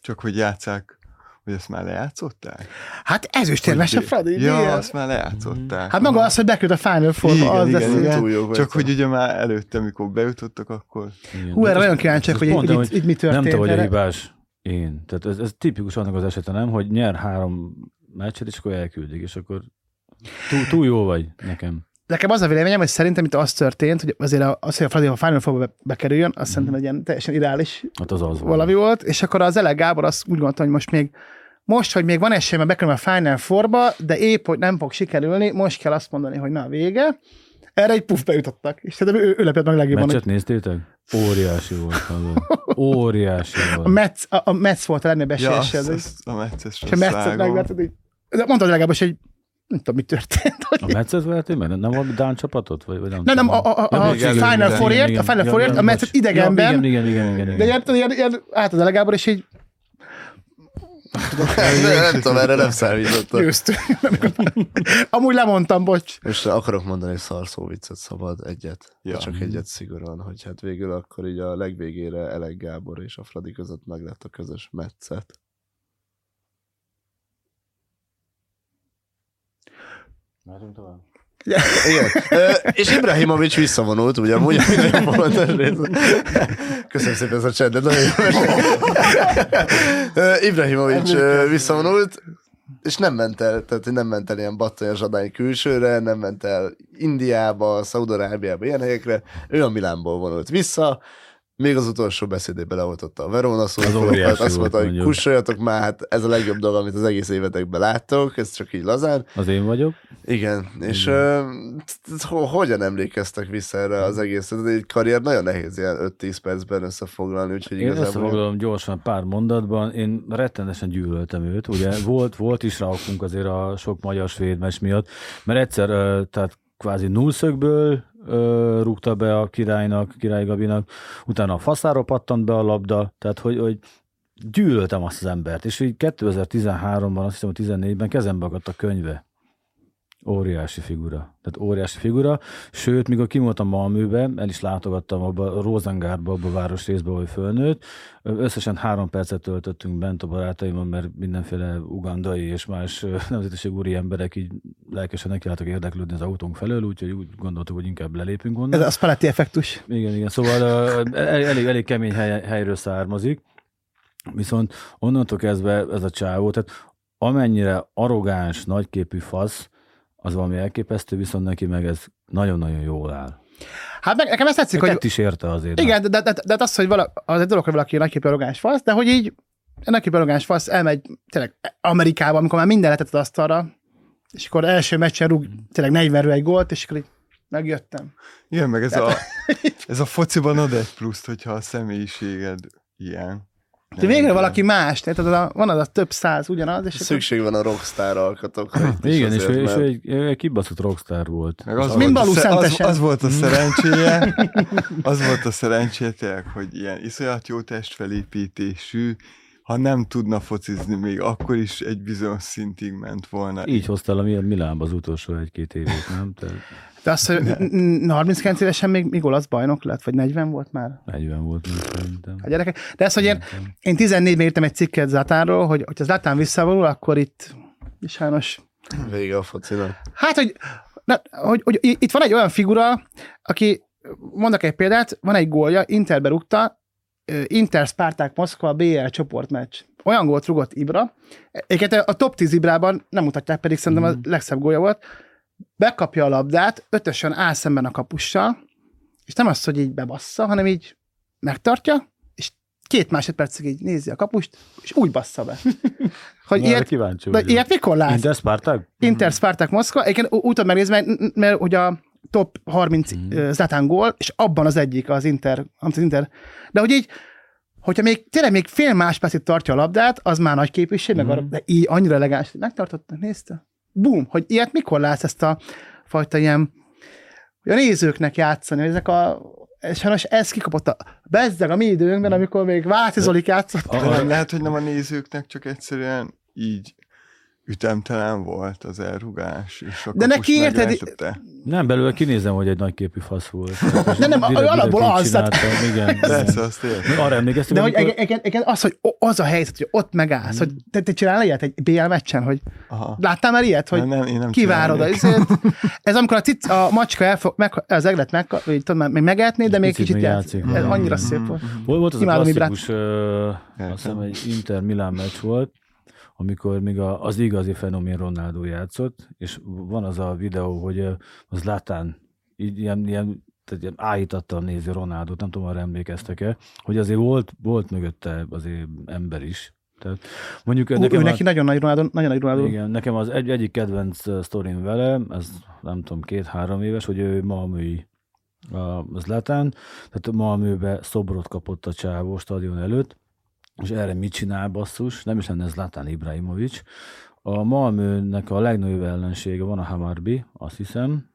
csak hogy játszák, hogy ezt már lejátszották? Hát ezüstérmes a Fradi. Ja, miért? azt már lejátszották. Hát maga az, hogy beküld a Final Four, Igen, az igen, lesz. igen. Túl jók Csak hogy ugye már előtte, mikor bejutottak, akkor Igen. Hú, erre nagyon kíváncsiak, hogy, mondtam, hogy, itt, itt mi történt. Nem te vagy a hibás. Én. Tehát ez, ez tipikus annak az esete, nem? Hogy nyer három meccset, és akkor elküldik, és akkor túl, túl jó vagy nekem. Nekem az a véleményem, hogy szerintem itt az történt, hogy azért a- az, hogy a Fradi a Final Four-ba be- bekerüljön, Mhm. azt szerintem egy ilyen teljesen ideális Hát az az volt. valami volt, és akkor az Ele Gábor azt úgy gondolta, hogy most még most, hogy még van esély, mert bekerül a Final Four-ba, de épp, hogy nem fog sikerülni, most kell azt mondani, hogy na vége. Erre egy puff bejutottak. És szerintem ő, ő lepett meg legjobban, Meccset hogy néztétek? Óriási volt. hallod. Óriási a volt. Metsz, a, a Metsz volt a legnagyobb ja, esélyes. azt, Ja, azt, a meccses és a Metszet megverted, így. De mondtad legalább, hogy nem tudom, mi történt. A Hogy... meccset vertél meg? Nem valami Dán csapatot? Vagy, vagy nem, Nem, nem, a, a, a, a Final igen, Fourért, igen, a Final igen. Fourért, a Metszet idegenben, Ja, igen, igen, igen, igen, de igen. ilyen, ilyen, ilyen át az Ele Gábor, és így nem tudom, erre nem számítottam. győztünk. Amúgy lemondtam, bocs. Most akarok mondani egy szarszó viccet, szabad egyet. Ja. Csak egyet szigorúan, hogy hát végül akkor így a legvégére Elek Gábor és a Fradi között meg lett a közös metszet. Mehetünk tovább? Igen. Ö, és Ibrahimovics visszavonult, ugye amúgy nagyon fontos rész. Köszönöm szépen ezt a csendet, nagyon jó. Ibrahimovics visszavonult, és nem ment el, tehát nem ment el ilyen battanya zsadány külsőre, nem ment el Indiába, Szaudarábiába, ilyen helyekre. Ő a Milánból vonult vissza, még az utolsó beszédében leoltotta a Verona szurkolókat, óriási azt mondta, hogy mondjuk. kussoljatok már, hát ez a legjobb dolog, amit az egész évetekben láttok, ez csak így lazán. Az én vagyok. Igen, és hogyan emlékeztek vissza erre az egészet? Egy karrier nagyon nehéz ilyen 5-10 percben összefoglalni, úgyhogy Én összefoglalom gyorsan pár mondatban. Én rettenesen gyűlöltem őt. Ugye volt, volt is ráokunk azért a sok magyar svéd meccs miatt, mert egyszer, tehát kvázi nullszögből ö, rúgta be a királynak, király Gabinak, utána a faszára pattant be a labda, tehát hogy, hogy gyűlöltem azt az embert, és így 2013-ban, azt hiszem, hogy 14-ben kezembe akadt a könyve. Óriási figura. Tehát óriási figura. Sőt, mikor kim voltam Malműbe, el is látogattam abba a Rosengárba, abba a városrészbe, ahol fölnőtt. Összesen három percet töltöttünk bent a barátaimmal, mert mindenféle ugandai és más ö, nemzetiségű úri emberek így lelkesen nekiálltak érdeklődni az autónk felől, úgyhogy úgy gondoltuk, hogy inkább lelépünk onnan. Ez a Spalletti effektus. Igen, igen. Szóval elég, elég kemény hely, helyről származik. Viszont onnantól kezdve ez a csávó, tehát amennyire arrogáns, nagyképű fasz, az valami elképesztő, viszont neki meg ez nagyon-nagyon jól áll. Hát meg, nekem ezt tetszik, Hogy hogy tett is érte azért. Igen, de, de, de, de az, hogy vala, az egy dolog, hogy valaki nagyképű arrogáns fasz, de hogy így a nagyképű arrogáns fasz elmegy tényleg Amerikába, amikor már minden letett az asztalra, és akkor első meccsen rúg tényleg 40 egy gólt, és akkor így megjöttem. Igen, meg ez a, ez a fociban ad egy pluszt, hogyha a személyiséged ilyen. De végre valaki más, tehát az a, van az a több száz ugyanaz, és akkor Szükség van a rockstar alkatokra. Igen, és, azért, és mert- egy, egy kibaszott rockstar volt. Meg az, Mind volt a, sze- az, az volt a szerencséje, az volt a szerencséje, tényleg, hogy ilyen iszonyat jó testfelépítésű, ha nem tudna focizni, még akkor is egy bizonyos szintig ment volna. Így hoztál a Mil- Milánba az utolsó egy-két évét, nem? Te de az, hogy n- n- 39 évesen még, még olasz bajnok lett, vagy 40 volt már 40 volt, szerintem. a gyerekek. De ez, hogy én, én 14-ben írtam egy cikket Zlatánról, hogy hogyha Zlatán visszavonul, akkor itt sajnos Vége a focinak. Hát, hogy, na, hogy, hogy itt van egy olyan figura, aki, mondok egy példát, van egy gólja, Interbe rúgta, Inter Spartak Moszkva BL csoportmeccs. Olyan gólt rugott Ibra. Egyébként a top 10 Ibrában nem mutatják, pedig szerintem a legszebb gólja volt. Bekapja a labdát, ötösen áll szemben a kapussal, és nem az, hogy így bebassza, hanem így megtartja, és két másodpercig így nézi a kapust, és úgy bassza be. Hogy Na, ilyet, kíváncsi de ilyet mikor látsz? Inter Spartak? Inter Spartak Moszkva, egyébként úgy tudom megnézni, mert, mert hogy a top 30 Mhm. mm. Zlatán gól, és abban az egyik az Inter, amit az Inter. De hogy így, hogyha még tényleg még fél másodpercig tartja a labdát, az már nagy képviség, Mhm. meg arra, de így annyira elegáns, hogy megtartotta, nézte. Bum, hogy ilyet mikor látsz ezt a fajta ilyen, hogy a nézőknek játszani, hogy ezek a és sajnos ez kikapott a bezzeg a mi időnkben, amikor még Váci Zolik játszott. Nem lehet, hogy nem a nézőknek csak egyszerűen így ütemtelen volt az elrugás, és akkor De neki érted-? Nem, belőle kinézem, hogy egy nagyképű fasz volt. De nem, Direkt- alapból az, tehát- Igen. Persze, azt értem. Arra emlékeztem, De hogy amikor- igen, igen, az, hogy az a helyzet, hogy ott megállsz, hogy te, te csinálnál ilyet egy BL meccsen, hogy Aha. láttál már ilyet, hogy Nem, nem, nem kivárod a izét. Ez amikor a, cic, a macska elfog, meg, az eglet meg, vagy tudom, már még megetné, de még kicsit játszik. Ez annyira szép volt. Volt, volt az a klasszikus, azt hiszem egy Inter Milán meccs volt, amikor még a, az igazi fenomén Ronaldo játszott, és van az a videó, hogy az Latán így ilyen, ilyen tehát ilyen áhítattal nézi Ronaldot, nem tudom, arra emlékeztek-e, hogy azért volt, volt mögötte azért ember is. Tehát mondjuk Ú, nekem ő a- neki nagyon nagy Ronaldo, nagyon nagy Ronaldo. igen, nekem az egy, egyik kedvenc sztorim vele, ez nem tudom, két-három éves, hogy ő Malmői az letán, tehát Malmőbe szobrot kapott a csávó stadion előtt, és erre mit csinál basszus? Nem is lenne ez Zlatan Ibrahimovic. A Malmőnek a legnagyobb ellensége van a Hamarbi, azt hiszem,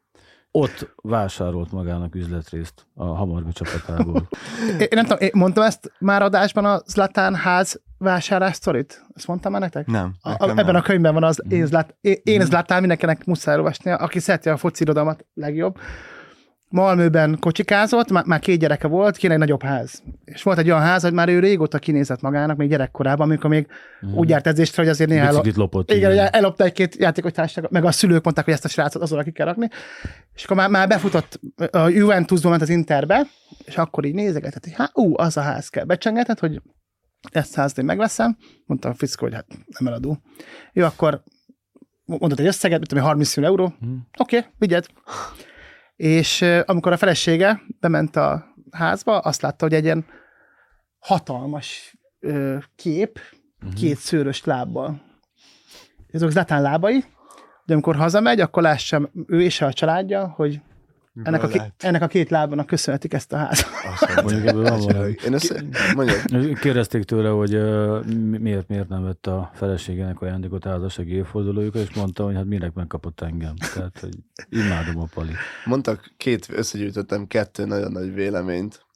ott vásárolt magának üzletrészt a Hamarbi csapatából. Én nem tudom, én mondtam ezt már adásban a Zlatán ház vásárlás sztorit? Ezt mondtam már nektek? Nem, A, a, ebben nem. a könyvben van az Mhm. én, zlát, én, én Zlatán, mindenkinek muszáj olvasnia, aki szereti a foci irodalmat legjobb. Malmőben kocsikázott, már, már két gyereke volt, kéne egy nagyobb ház. És volt egy olyan ház, hogy már ő régóta kinézett magának, még gyerekkorában, amikor még úgy járt edzésre, hogy azért néha Biciklit lopott. igen, igen. ellopta egy-két játékos társaság, meg a szülők mondták, hogy ezt a srácot azonnal ki kell rakni. És akkor már, már befutott a Juventusból ment az Interbe, és akkor így nézegetett, hogy hát, ú, az a ház kell. Becsengetett, hogy ezt a házt én megveszem. Mondta a fickó, hogy hát nem eladó. Jó, akkor mondott egy összeget, mit tudom, én, 30 millió euró. Hm. Oké, okay, vigyed. És amikor a felesége bement a házba, azt látta, hogy egy ilyen hatalmas ö, kép, két szőrös lábbal. Ezek Zlatán lábai, de amikor hazamegy, akkor lássa ő és a családja, hogy ennek a, Miből ké- lett? ennek a két lábnak köszönhetik ezt a házat. Mondjuk ebből van valami. Én ezt mondjuk, Kérdezték tőle, hogy miért, miért nem vett a feleségének ajándékot a házassági évfordulójukra, és mondta, hogy hát minek megkapott engem. Tehát, hogy imádom a pali. mondtak két, összegyűjtöttem kettő nagyon nagy véleményt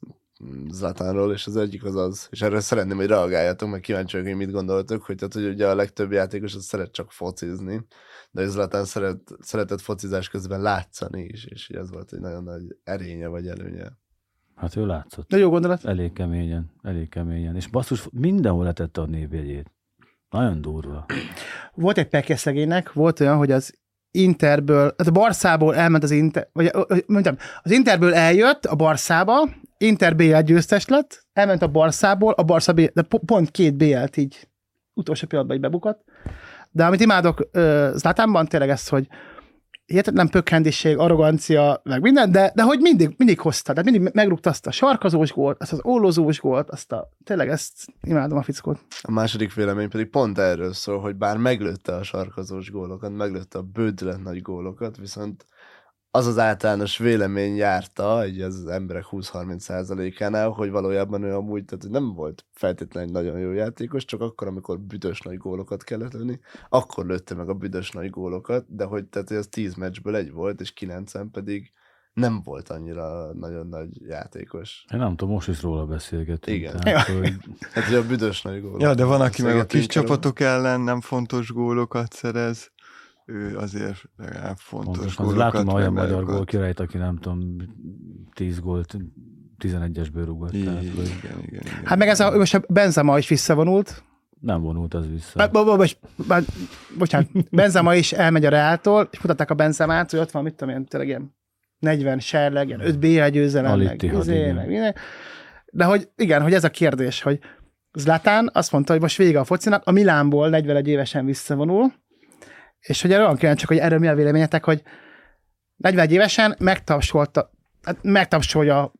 Zlatánról, és az egyik az az, és erre szeretném, hogy reagáljatok, meg kíváncsi vagyok, hogy mit gondoltok, hogy, tehát, hogy ugye a legtöbb játékos az szeret csak focizni, de Zlatán szeret, szeretett focizás közben látszani is, és ez volt egy nagyon nagy erénye vagy előnye. Hát ő látszott. De jó gondolat. Elég keményen, elég keményen. És basszus, mindenhol letette a névjegyét. Nagyon durva. Volt egy pekje szegénynek, volt olyan, hogy az Interből, hát a Barszából elment az Inter, vagy mondjam, az Interből eljött a Barszába, Inter BL győztes lett, elment a Barszából, a Barca BL, de po- pont két BL-t így utolsó pillanatban így bebukott. De amit imádok uh, Zlatánban, tényleg ez, hogy hihetetlen pökhendiség, arrogancia, meg minden, de, de hogy mindig, mindig hozta, tehát mindig megrúgta azt a sarkazós gólt, azt az ólozós gólt, azt a, tényleg ezt imádom a fickót. A második vélemény pedig pont erről szól, hogy bár meglőtte a sarkazós gólokat, meglőtte a bődület nagy gólokat, viszont az az általános vélemény járta, így az emberek 20-30%-ánál, hogy valójában ő amúgy, tehát nem volt feltétlenül egy nagyon jó játékos, csak akkor, amikor büdös nagy gólokat kellett lőni, akkor lőtte meg a büdös nagy gólokat, de hogy, tehát, hogy az 10 meccsből egy volt, és 9 pedig nem volt annyira nagyon nagy játékos. Én nem tudom, most is róla beszélgetünk. Igen. Tehát, hogy Hát, hogy a büdös nagy gólok. Ja, de van, aki meg a kis csapatok ellen nem fontos gólokat szerez, ő azért legalább fontos pontosan, gólokat. látom olyan magyar megokat. gól kirejt, aki nem tudom, 10 gólt 11-esből rúgott. Tehát, Igen, hogy igen, igen, igen. Hát meg ez a, most a Benzema is visszavonult, nem vonult az vissza. Bá- bo- bo- bá- bocsánat, Benzema is elmegy a Reáltól, és mutatták a Benzemát, hogy ott van, mit tudom én, tényleg ilyen 40 serleg, ilyen 5 BL győzelem, meg, izé, meg minden. De hogy igen, hogy ez a kérdés, hogy Zlatán azt mondta, hogy most vége a focinak, a Milánból 41 évesen visszavonul, és hogy erre olyan kíváncsiak, hogy erről mi a véleményetek, hogy 41 évesen megtapsolta, hát megtapsolja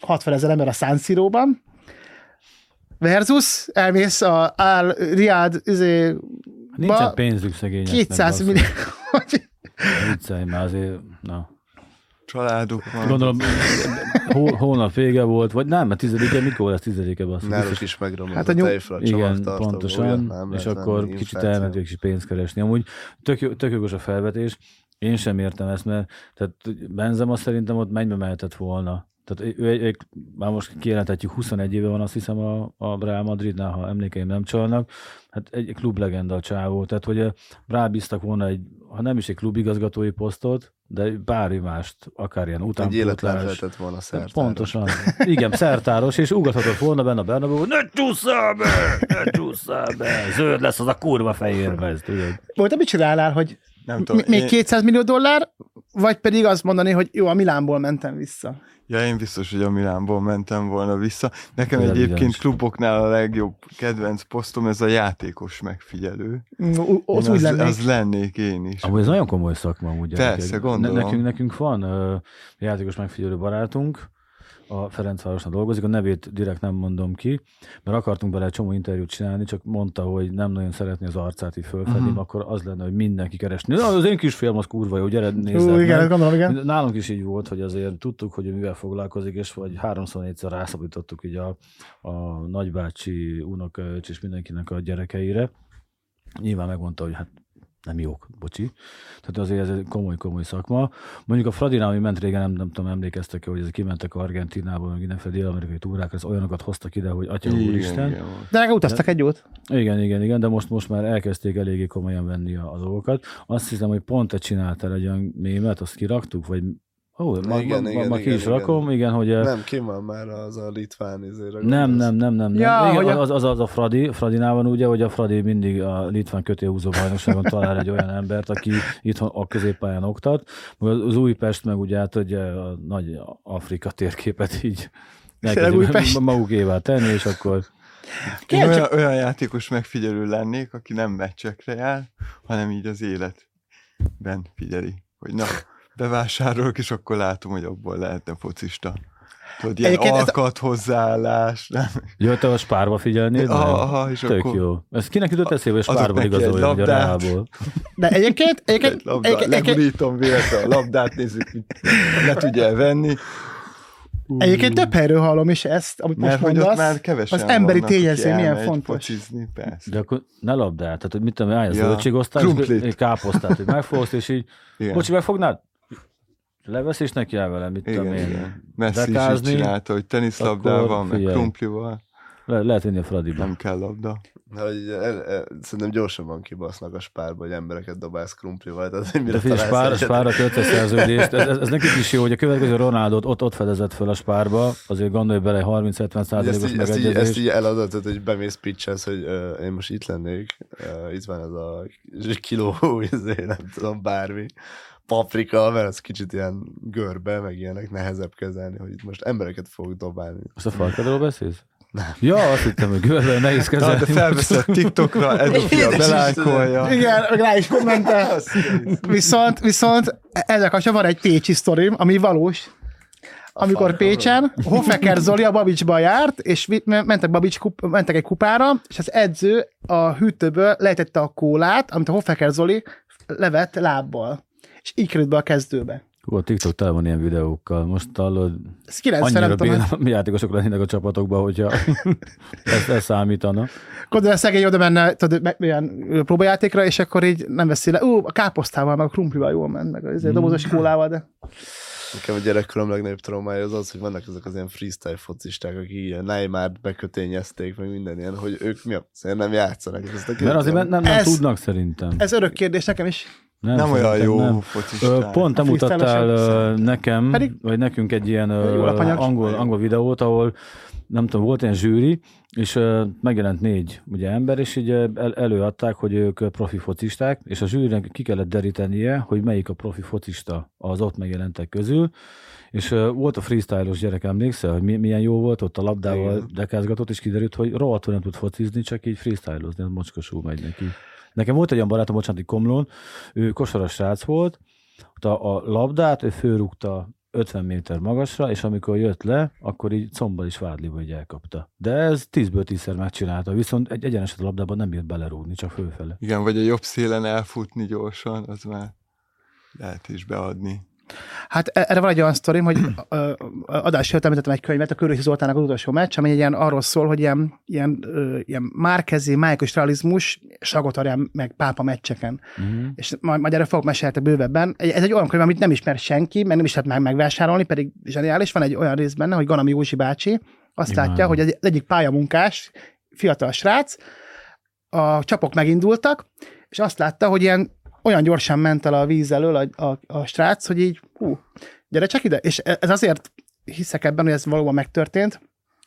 60 ezer ember a San Siro-ban, versus elmész a Al Riad izé, Nincsen Ba- pénzük szegényeknek. 200 basszus. millió. Viccelj már azért, na. Családok van. Gondolom, hó, hónap vége volt, vagy nem, mert tizedike, mikor lesz tizedike, basszus? Náluk is megromlott Hát a tejfra, a Igen, pontosan, nem és akkor venni, kicsit elmentek is pénzt keresni. Amúgy tök, jó- tök jogos a felvetés, én sem értem ezt, mert tehát Benzema szerintem ott mennybe mehetett volna. Tehát ő, ő, ő, már most kijelentetjük, 21 éve van azt hiszem a, a Real Madridnál, ha emlékeim nem csalnak. Hát egy klublegenda a csávó, tehát hogy rábíztak volna egy, ha nem is egy klubigazgatói posztot, de bármi mást, akár ilyen Egy utánpótlás. lehetett volna szertáros. Pontosan. Igen, szertáros, és ugathatott volna benne a Bernabeu, hogy ne csúszál be, ne csúszál be, zöld lesz az a kurva fehér mez, tudod. Volt, mit csinálnál, hogy Nem tudom, még én, 200 millió dollár, vagy pedig azt mondani, hogy jó, a Milánból mentem vissza. ja, én biztos, hogy a Milánból mentem volna vissza. Nekem Ez egyébként evidens. kluboknál a legjobb kedvenc posztom, ez a játékos megfigyelő. Mm, u- Az az, lennék. az lennék én is. Amúgy ez nagyon komoly szakma, amúgy. Persze, gyerekek. gondolom. nekünk, nekünk van ö, játékos megfigyelő barátunk, a Ferencvárosnál dolgozik, a nevét direkt nem mondom ki, mert akartunk bele egy csomó interjút csinálni, csak mondta, hogy nem nagyon szeretné az arcát így fölfedni, uh-huh. akkor az lenne, hogy mindenki keresni. Na, az én kis film az kurva jó, gyere, nézzed Ú, igen, gondolom, igen. Nálunk is így volt, hogy azért tudtuk, hogy mivel foglalkozik, és vagy háromszor négyszer rászabítottuk így a, a nagybácsi, unokaöcs és mindenkinek a gyerekeire. Nyilván megmondta, hogy hát nem jók, bocsi. Tehát azért ez egy komoly-komoly szakma. Mondjuk a Fradinál, ami ment régen, nem, nem tudom, emlékeztek hogy ezek kimentek Argentinába, meg mindenféle dél-amerikai túrákra, az olyanokat hoztak ide, hogy atya Igen, úristen. igen. De legalább utaztak egy jót. Igen, igen, igen, de most, most már elkezdték eléggé komolyan venni a, a dolgokat. Azt hiszem, hogy pont te csináltál egy olyan mémet, azt kiraktuk, vagy Ó, ma, Igen, ma, igen, ma ki igen, is igen. rakom, igen, hogy nem, Nem, ki van már az a litván izére. nem, nem, nem, nem. Ja, igen, hogy a- az, az, az, a Fradi, Fradinál van ugye, hogy a Fradi mindig a litván kötélhúzó bajnokságon talál egy olyan embert, aki itthon a középpályán oktat. Az Újpest meg ugye hát ugye a nagy Afrika térképet így magukévá tenni, és akkor Én olyan, olyan játékos megfigyelő lennék, aki nem meccsekre jár, hanem így az életben figyeli, hogy na, bevásárolok, és akkor látom, hogy abból lehetne focista. Tudod, ilyen Egyébként ez- alkat, hozzáállás, nem? Jött a spárba figyelnéd? Aha, és Tök akkor jó. Ez kinek jutott eszébe, hogy spárba hogy a. Reálból? De egyébként, egyébként, egy labda, egyébként, egyébként, legurítom véletlen a labdát, nézzük, le tudja elvenni. egyébként több helyről hallom is ezt, amit Mert most hogy ott mondasz. már kevesen az emberi tényező milyen fontos. Focizni, persze. De akkor ne labdát, tehát hogy mit tudom, állj a Ja, egy káposztát, hogy megfogsz, és így, Igen. bocsi, megfognád? Levesz és neki áll vele, mit tudom igen, én. igen. Messi is Dekázni, csinálta, hogy teniszlabdával, meg krumplival, Le, lehet vinni a Fradiba. nem kell labda. Hogy el, el, szerintem gyorsabban kibasznak a spárba, hogy embereket dobálsz krumplival. Tehát, hogy mire De figyelj, spár, spárra kötsz szerződést. Ez, ez, ez, nekik is jó, hogy a következő Ronaldot ott, ott fedezett föl a spárba, azért gondolj bele 30-70 Hogy ezt százalékos így, ezt, így, ezt megegyezés. így eladatod, hogy bemész pitchelsz, hogy uh, én most itt lennék, uh, itt van ez a kiló, izé, nem tudom, bármi, paprika, mert ez kicsit ilyen görbe, meg ilyenek nehezebb kezelni, hogy itt most embereket fogok dobálni. Most a farkadról beszélsz? Nem. Ja, azt hittem, hogy görbe nehéz Na, kezelni. de felveszed TikTokra, Edufia belájkolja. Igen, meg rá is kommentel. Viszont, viszont ezek a van egy pécsi sztorim, ami valós. Amikor. Pécsen Hoffeker Zoli a Babicsba járt, és mentek, Babics kup, mentek egy kupára, és az edző a hűtőből lejtette a kólát, amit a Hoffeker Zoli levett lábbal. És így került be a kezdőbe. Hú, a TikTok tele van ilyen videókkal. Most hallod, Ez 90 annyira mi játékosok lennének a csapatokban, hogyha ezt, ezt számítana. Gondolom, a szegény oda menne tudod, ilyen próbajátékra, és akkor így nem veszi le. Ú, a káposztával, meg a krumplival jól ment, meg az mm. dobozos kólával, de... Nekem a gyerekkorom legnagyobb traumája az az, hogy vannak ezek az ilyen freestyle focisták, akik ilyen Neymart bekötényezték, meg minden ilyen, hogy ők mi a azért nem játszanak. Ezt a Mert azért nem, nem, nem Ez- tudnak szerintem. Ez örök kérdés nekem is. Nem olyan szerintem jó nem. Ö, focisták. Pont te mutattál nekem, Pedig- vagy nekünk egy ilyen angol, angol videót, ahol nem tudom, volt ilyen zsűri, és megjelent négy ugye, ember, és így el, előadták, hogy ők profi focisták, és a zsűrinek ki kellett derítenie, hogy melyik a profi focista az ott megjelentek közül, és ö, volt a freestyle-os gyerek, emlékszel, hogy mi, milyen jó volt, ott a labdával Igen. dekázgatott, és kiderült, hogy rohadtul nem tud focizni, csak így freestylozni, ez mocskosul megy neki. Nekem volt egy olyan barátom, bocsánat, itt Komlón, ő kosaras srác volt, a, a labdát ő fölrúgta 50 méter magasra, és amikor jött le, akkor így combal is vádliba így elkapta. De ez 10-ből 10-szer megcsinálta, viszont egy egyenes a labdában nem bírt belerúgni, csak fölfele. Igen, vagy a jobb szélen elfutni gyorsan, az már lehet is beadni. Hát e- erre van egy olyan sztorim, hogy adás említettem egy könyvet, a Körösi Zoltának az utolsó meccs, ami egy ilyen arról szól, hogy ilyen, ilyen, ilyen márkezi, májkos realizmus, Sagotarján meg pápa meccseken. Uh-huh. És majd, majd erre fogok mesélni bővebben. Ez egy olyan könyv, amit nem ismer senki, meg nem is lehet meg megvásárolni, pedig zseniális. Van egy olyan rész benne, hogy Ganami Józsi bácsi azt Imádom. látja, hogy az egyik pályamunkás, fiatal srác, a csapok megindultak, és azt látta, hogy ilyen olyan gyorsan ment el a víz elől a, a, a srác, hogy így, hú, gyere csak ide. És e- ez azért hiszek ebben, hogy ez valóban megtörtént,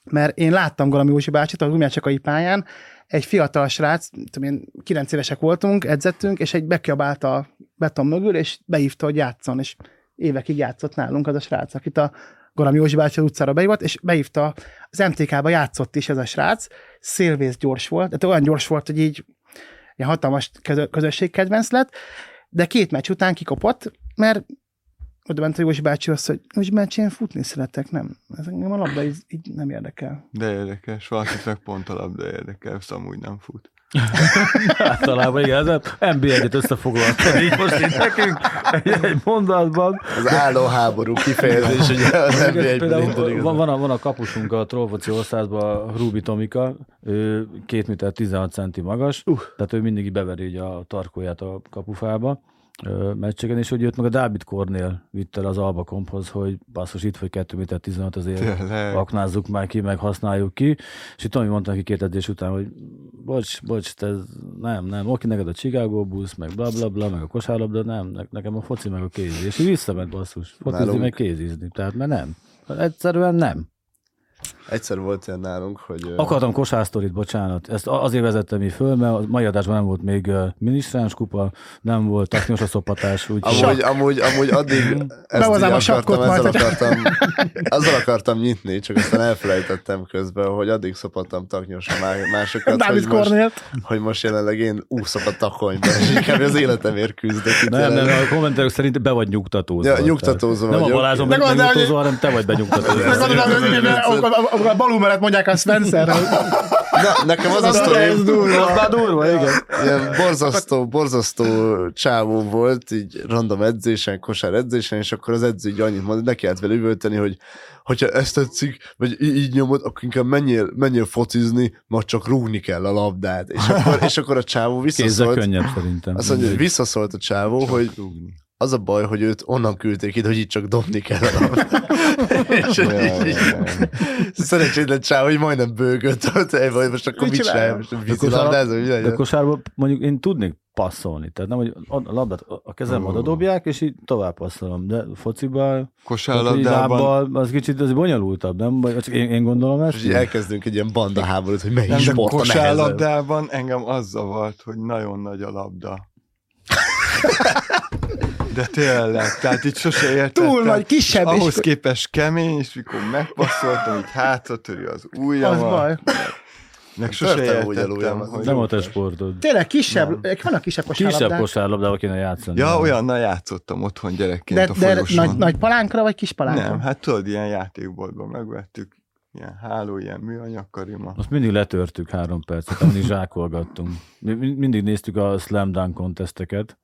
mert én láttam Galami Józsi bácsit a Gumiácsakai pályán, egy fiatal srác, tudom én, 9 évesek voltunk, edzettünk, és egy bekiabált a beton mögül, és beívta, hogy játszon, és évekig játszott nálunk az a srác, akit a Galami Józsi bácsi az utcára beívott, és beívta, az MTK-ba játszott is ez a srác, szélvész gyors volt, tehát olyan gyors volt, hogy így ilyen hatalmas közö- közösségkedvenc lett, de két meccs után kikopott, mert oda ment a Józsi bácsi azt, hogy Józsi bácsi, én futni szeretek, nem. Ez engem a labda így, így nem érdekel. De érdekes, valakit meg pont a labda érdekel, azt amúgy nem fut. Általában igen, ez NBA egyet összefoglaltam így most így nekünk egy, egy mondatban. Az álló háború kifejezés, ugye az van, van, a, van a kapusunk a Trollfoci országban, Rubi Tomika, ő 2 méter 16 centi magas, uh. tehát ő mindig beveri a tarkóját a kapufába meccseken, és hogy jött meg a Dávid Kornél vitt el az Alba Komphoz, hogy basszus, itt vagy 2 méter 16, azért Tényleg. aknázzuk már ki, meg használjuk ki. És itt Tomi mondta neki két edzés után, hogy bocs, bocs, te nem, nem, oké, neked a Chicago busz, meg bla bla bla, meg a kosárlabda, nem, ne- nekem a foci, meg a kézi. És így visszament basszus, focizni, Nálunk- meg kézizni. Tehát, mert nem. Egyszerűen nem. Egyszer volt ilyen nálunk, hogy... Akartam kosársztorit, bocsánat. Ezt a- azért vezettem így föl, mert a mai adásban nem volt még uh, minisztráns kupa, nem volt taknyos a szopatás, úgyhogy Amúgy, amúgy, amúgy addig ezt így a akartam, ezzel akartam, azzal akartam nyitni, csak aztán elfelejtettem közben, hogy addig szopattam taknyosra má- másokat, Dávid hogy most, hogy most jelenleg én úszok a takonyba, és inkább az életemért küzdök. itt nem, nem, jelenleg. a kommenterek szerint be vagy nyugtatózva. Ja, nyugtatózva Nem a gondolom, hogy- nyugtatózva, hanem te vagy benyugtatózva. Amikor a balú mellett mondják a Spencerre. Na, nekem az a sztori, Az már durva, igen. ilyen borzasztó, borzasztó csávó volt, így random edzésen, kosár edzésen, és akkor az edző így annyit mondott, neki állt vele üvölteni, hogy hogyha ezt tetszik, vagy így nyomod, akkor inkább menjél, menjél focizni, majd csak rúgni kell a labdát. És akkor, és akkor a csávó Kézzel visszaszólt, könnyebb szerintem. azt mondja, hogy visszaszólt a csávó, hogy Rúgni. Az a baj, hogy őt onnan küldték ide, hogy itt csak dobni kell a és így, ja, ja. szerencsétlen csávó, hogy majdnem bőgött ott, "Ej, vagy most akkor Mit csinálja? Most vízi labdázó, mi De legyen? kosárban mondjuk én tudnék passzolni, tehát nem, hogy a labdát a kezem oda dobják, és így tovább passzolom, de fociban, Kosárlabdában lábbal, az kicsit az bonyolultabb, nem? Vagy csak én, én gondolom És ezt? így elkezdünk egy ilyen banda háborút, hogy melyik nem, de sport kosárlabdában engem az zavart, hogy nagyon nagy a labda. De tényleg, tehát itt sose értettem. Túl nagy, kisebb, És és- ahhoz képest kemény, és mikor megpasszoltam, így hátratöri az Az ujjamat. baj. Meg sose értettem, hogy... Nem a te sportod. Tényleg kisebb, vannak kisebb Kisebb kosárlabdák. kosárlabdával kéne játszani. Ja, olyannal játszottam otthon gyerekként De, a de folyosón. nagy, nagy palánkra, vagy kis palánkra? Nem, hát tudod, ilyen játékboltban megvettük, ilyen háló, ilyen műanyag karima. Azt mindig letörtük három percet, mindig zsákolgattunk. Mi, mi- mindig néztük a slam dunk contesteket,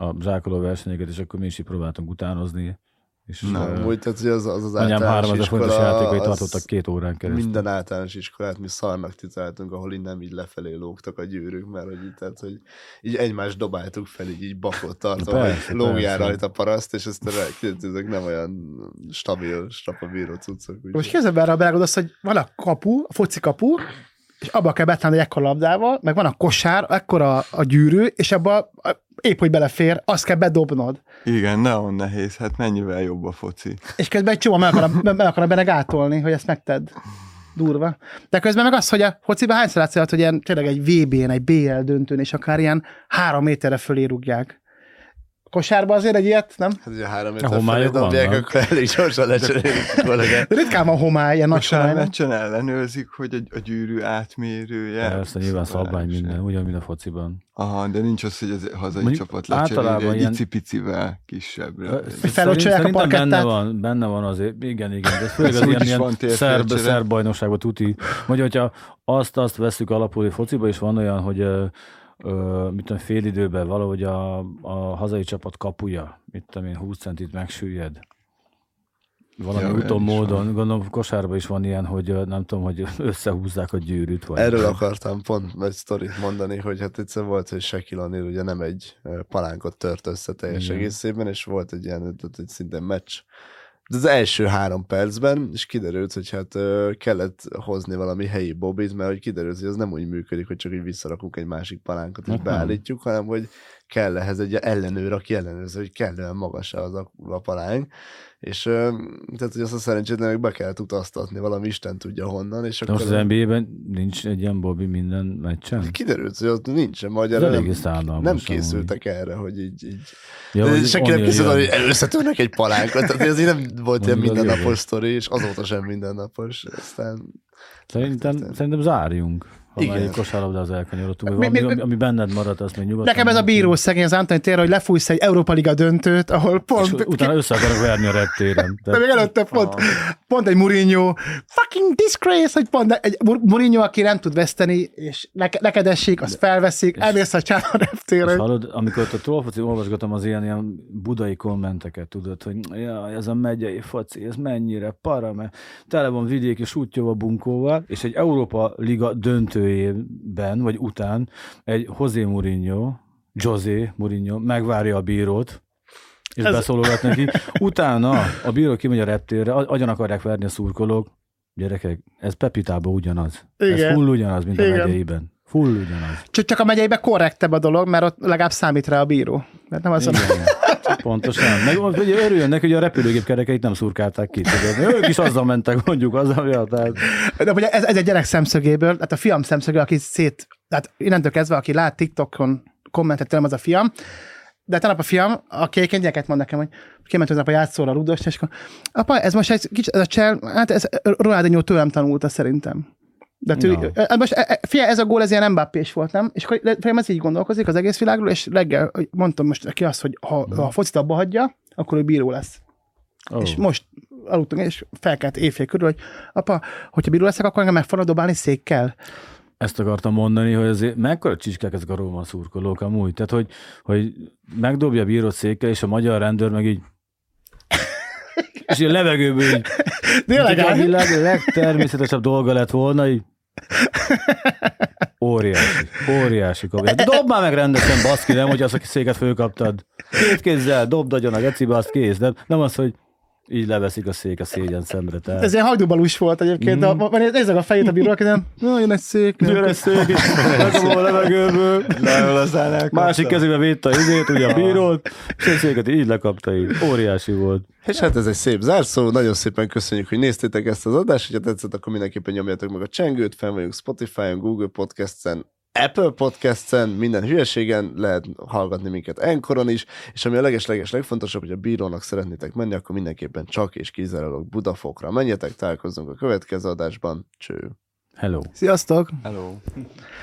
a zsákoló versenyeket, és akkor mi is így próbáltunk utánozni. És Na, ö, Amúgy, tehát, hogy az, az, az anyám általános 3000 fontos iskola, játékai az tartottak két órán keresztül. Minden általános iskolát mi szarnak tituláltunk, ahol innen így lefelé lógtak a gyűrűk, mert hogy így, tehát, hogy így egymást dobáltuk fel, így, így bakot tartva, hogy lógjál rajta paraszt, és hogy ezek nem olyan stabil, strapabíró cuccok. Most Úgyhogy... képzeld be arra belegondolsz, hogy van a kapu, a foci kapu, és abba kell betenni egy labdával, meg van a kosár, ekkora a gyűrű, és abba épp, hogy belefér, azt kell bedobnod. Igen, nagyon nehéz, hát mennyivel jobb a foci. És közben egy csomó meg akarnak, meg akarnak benne gátolni, hogy ezt megted. Durva. De közben meg az, hogy a fociban hányszor látsz olyat, hogy ilyen, tényleg egy VB-n, egy BL döntőn, és akár ilyen három méterre fölé rúgják. Kosárba azért egy ilyet, nem? Hát ugye három felé homályok dobják, akkor elég gyorsan lecserélik kollégát. Ritkán van homály, ilyen nagy homály? Kosármeccsen ellenőrzik, hogy a, a gyűrű átmérője. Persze, nyilván szabvány Legalábbis minden, ugyan, mint a fociban. Aha, de nincs az, hogy az hazai Mondjuk csapat lecseréli egy ilyen- icipicivel kisebbre. Felocsolják a Szerintem benne parkettát? van, benne van azért, igen, igen, de ez főleg az ilyen, ilyen szerb, szerb bajnokságban tuti. Vagy hogyha azt, azt veszük alapul, hogy fociba is van olyan, hogy ö, mit tudom, fél időben valahogy a, a hazai csapat kapuja, mit tudom én, 20 centit megsüllyed. Valami Ja, úton, módon, van. gondolom kosárban is van ilyen, hogy nem tudom, hogy összehúzzák a gyűrűt. Vagy Erről akartam pont egy sztorit mondani, hogy hát egyszer volt, hogy Shaquille O'Neal ugye nem egy palánkot tört össze teljes Igen. egészében, és volt egy ilyen, tehát egy szintén meccs. De az első három percben, és kiderült, hogy hát kellett hozni valami helyi bobit, mert hogy kiderült, hogy az nem úgy működik, hogy csak így visszarakunk egy másik palánkot, és Hát nem. beállítjuk, hanem hogy kell ehhez egy ellenőr, aki ellenőrzi, hogy kellően magas az a, a palánk, és tehát, hogy azt a szerencsétlenek be kellett utaztatni valami Isten tudja honnan, és akkor most az NBA-ben nincs egy ilyen Bobby minden meccsen? kiderült, hogy ott nincsen magyar, nem, nem amúgy. készültek erre, hogy így, így Ja, de senki nem készült, hogy összetörnek egy palánkot, tehát ez nem volt ilyen mindennapos sztori, és azóta sem mindennapos, aztán Szerintem, szerintem zárjunk. Ha Igen. már egy kosárlabdához elkanyarodtunk, Mi- ami, mi- ami, benned maradt, azt még nyugodtan. Nekem ez a bíró szegény az Antoni térre, hogy lefújsz egy Európa Liga döntőt, ahol És pont... utána össze akarok verni a reptéren. de még előtte pont, Ah. pont egy Mourinho, fucking disgrace, hogy pont egy Mourinho, aki nem tud veszteni, és neke- neked esik, azt felveszik, elmész a csávon a És reptére. hallod, amikor ott a trollfoci olvasgatom az ilyen, ilyen budai kommenteket, tudod, hogy ja, ez a megyei foci, ez mennyire para, mert tele van vidéki sútyóval, bunkóval, és egy Európa Liga döntőjében, vagy után egy José Mourinho, José Mourinho megvárja a bírót, és Ez- ez... beszólogat neki. Utána a bíró kimegy a reptérre, a- agyon akarják verni a szurkolók. Gyerekek, ez Pepitában ugyanaz. Ez Igen. full ugyanaz, mint a Igen. megyeiben. Full ugyanaz. Csak, csak a megyeiben korrektebb a dolog, mert ott legalább számít rá a bíró. Mert nem az a... Pontosan. Meg hogy örüljön neki, hogy a repülőgép kerekeit nem szurkálták ki. Tudod? Ők is azzal mentek, mondjuk azzal, ja, tehát De ugye ez, ez egy gyerek szemszögéből, tehát a fiam szemszöge, aki szét, tehát innentől kezdve, aki lát TikTokon kommentet tőlem, az a fiam, de tegnap a fiam, aki egyébként gyereket mond nekem, hogy kiment hozzá a játszóra a ludost, és akkor, apa, ez most egy kicsit, ez a csel, hát ez Ronaldinho tőlem tanulta szerintem. De Na. no. most, e- e- fia, ez a gól, ez ilyen Mbappés volt, nem? És akkor ez így gondolkozik az egész világról, és reggel mondtam most neki azt, hogy ha, ha a focit abba hagyja, akkor ő bíró lesz. oh. És most aludtunk, és felkelt éjfél körül, hogy apa, hogyha bíró leszek, akkor engem meg fognak dobálni székkel. ezt akartam mondani, hogy azért mekkora csicskák ezek a róma szurkolók amúgy. Tehát, hogy, hogy megdobja a bírót székkel, és a magyar rendőr meg így és a levegőből így, Tényleg, a világ legtermészetesebb dolga lett volna, így óriási, óriási kapja. De Dobd már meg rendesen, baszki, nem, hogy az, aki széket fölkaptad. Két kézzel, dobd agyon a gecibe, azt kész. De nem az, hogy így leveszik a szék a szégyen szemre. Tehát. Ez ilyen hajdúbalus volt egyébként, mm. de nézzek a fejét a bírónak, nem? Nagyon egy szék. Jön egy szék, és a levegőből. Leül. Másik kezébe védte a izét, ugye a bírót, és egy széket így lekapta így. Óriási volt. És hát ez egy szép zárszó, nagyon szépen köszönjük, hogy néztétek ezt az adást, hogyha tetszett, akkor mindenképpen nyomjátok meg a csengőt, fenn vagyunk Spotify-on, Google Podcast-en, Apple Podcast-en, minden hülyeségen lehet hallgatni minket Enkoron is, és ami a leges-leges legfontosabb, hogy a bírónak szeretnétek menni, akkor mindenképpen csak és kizárólag Budafokra menjetek, találkozzunk a következő adásban, cső! Hello. Sziasztok! Hello.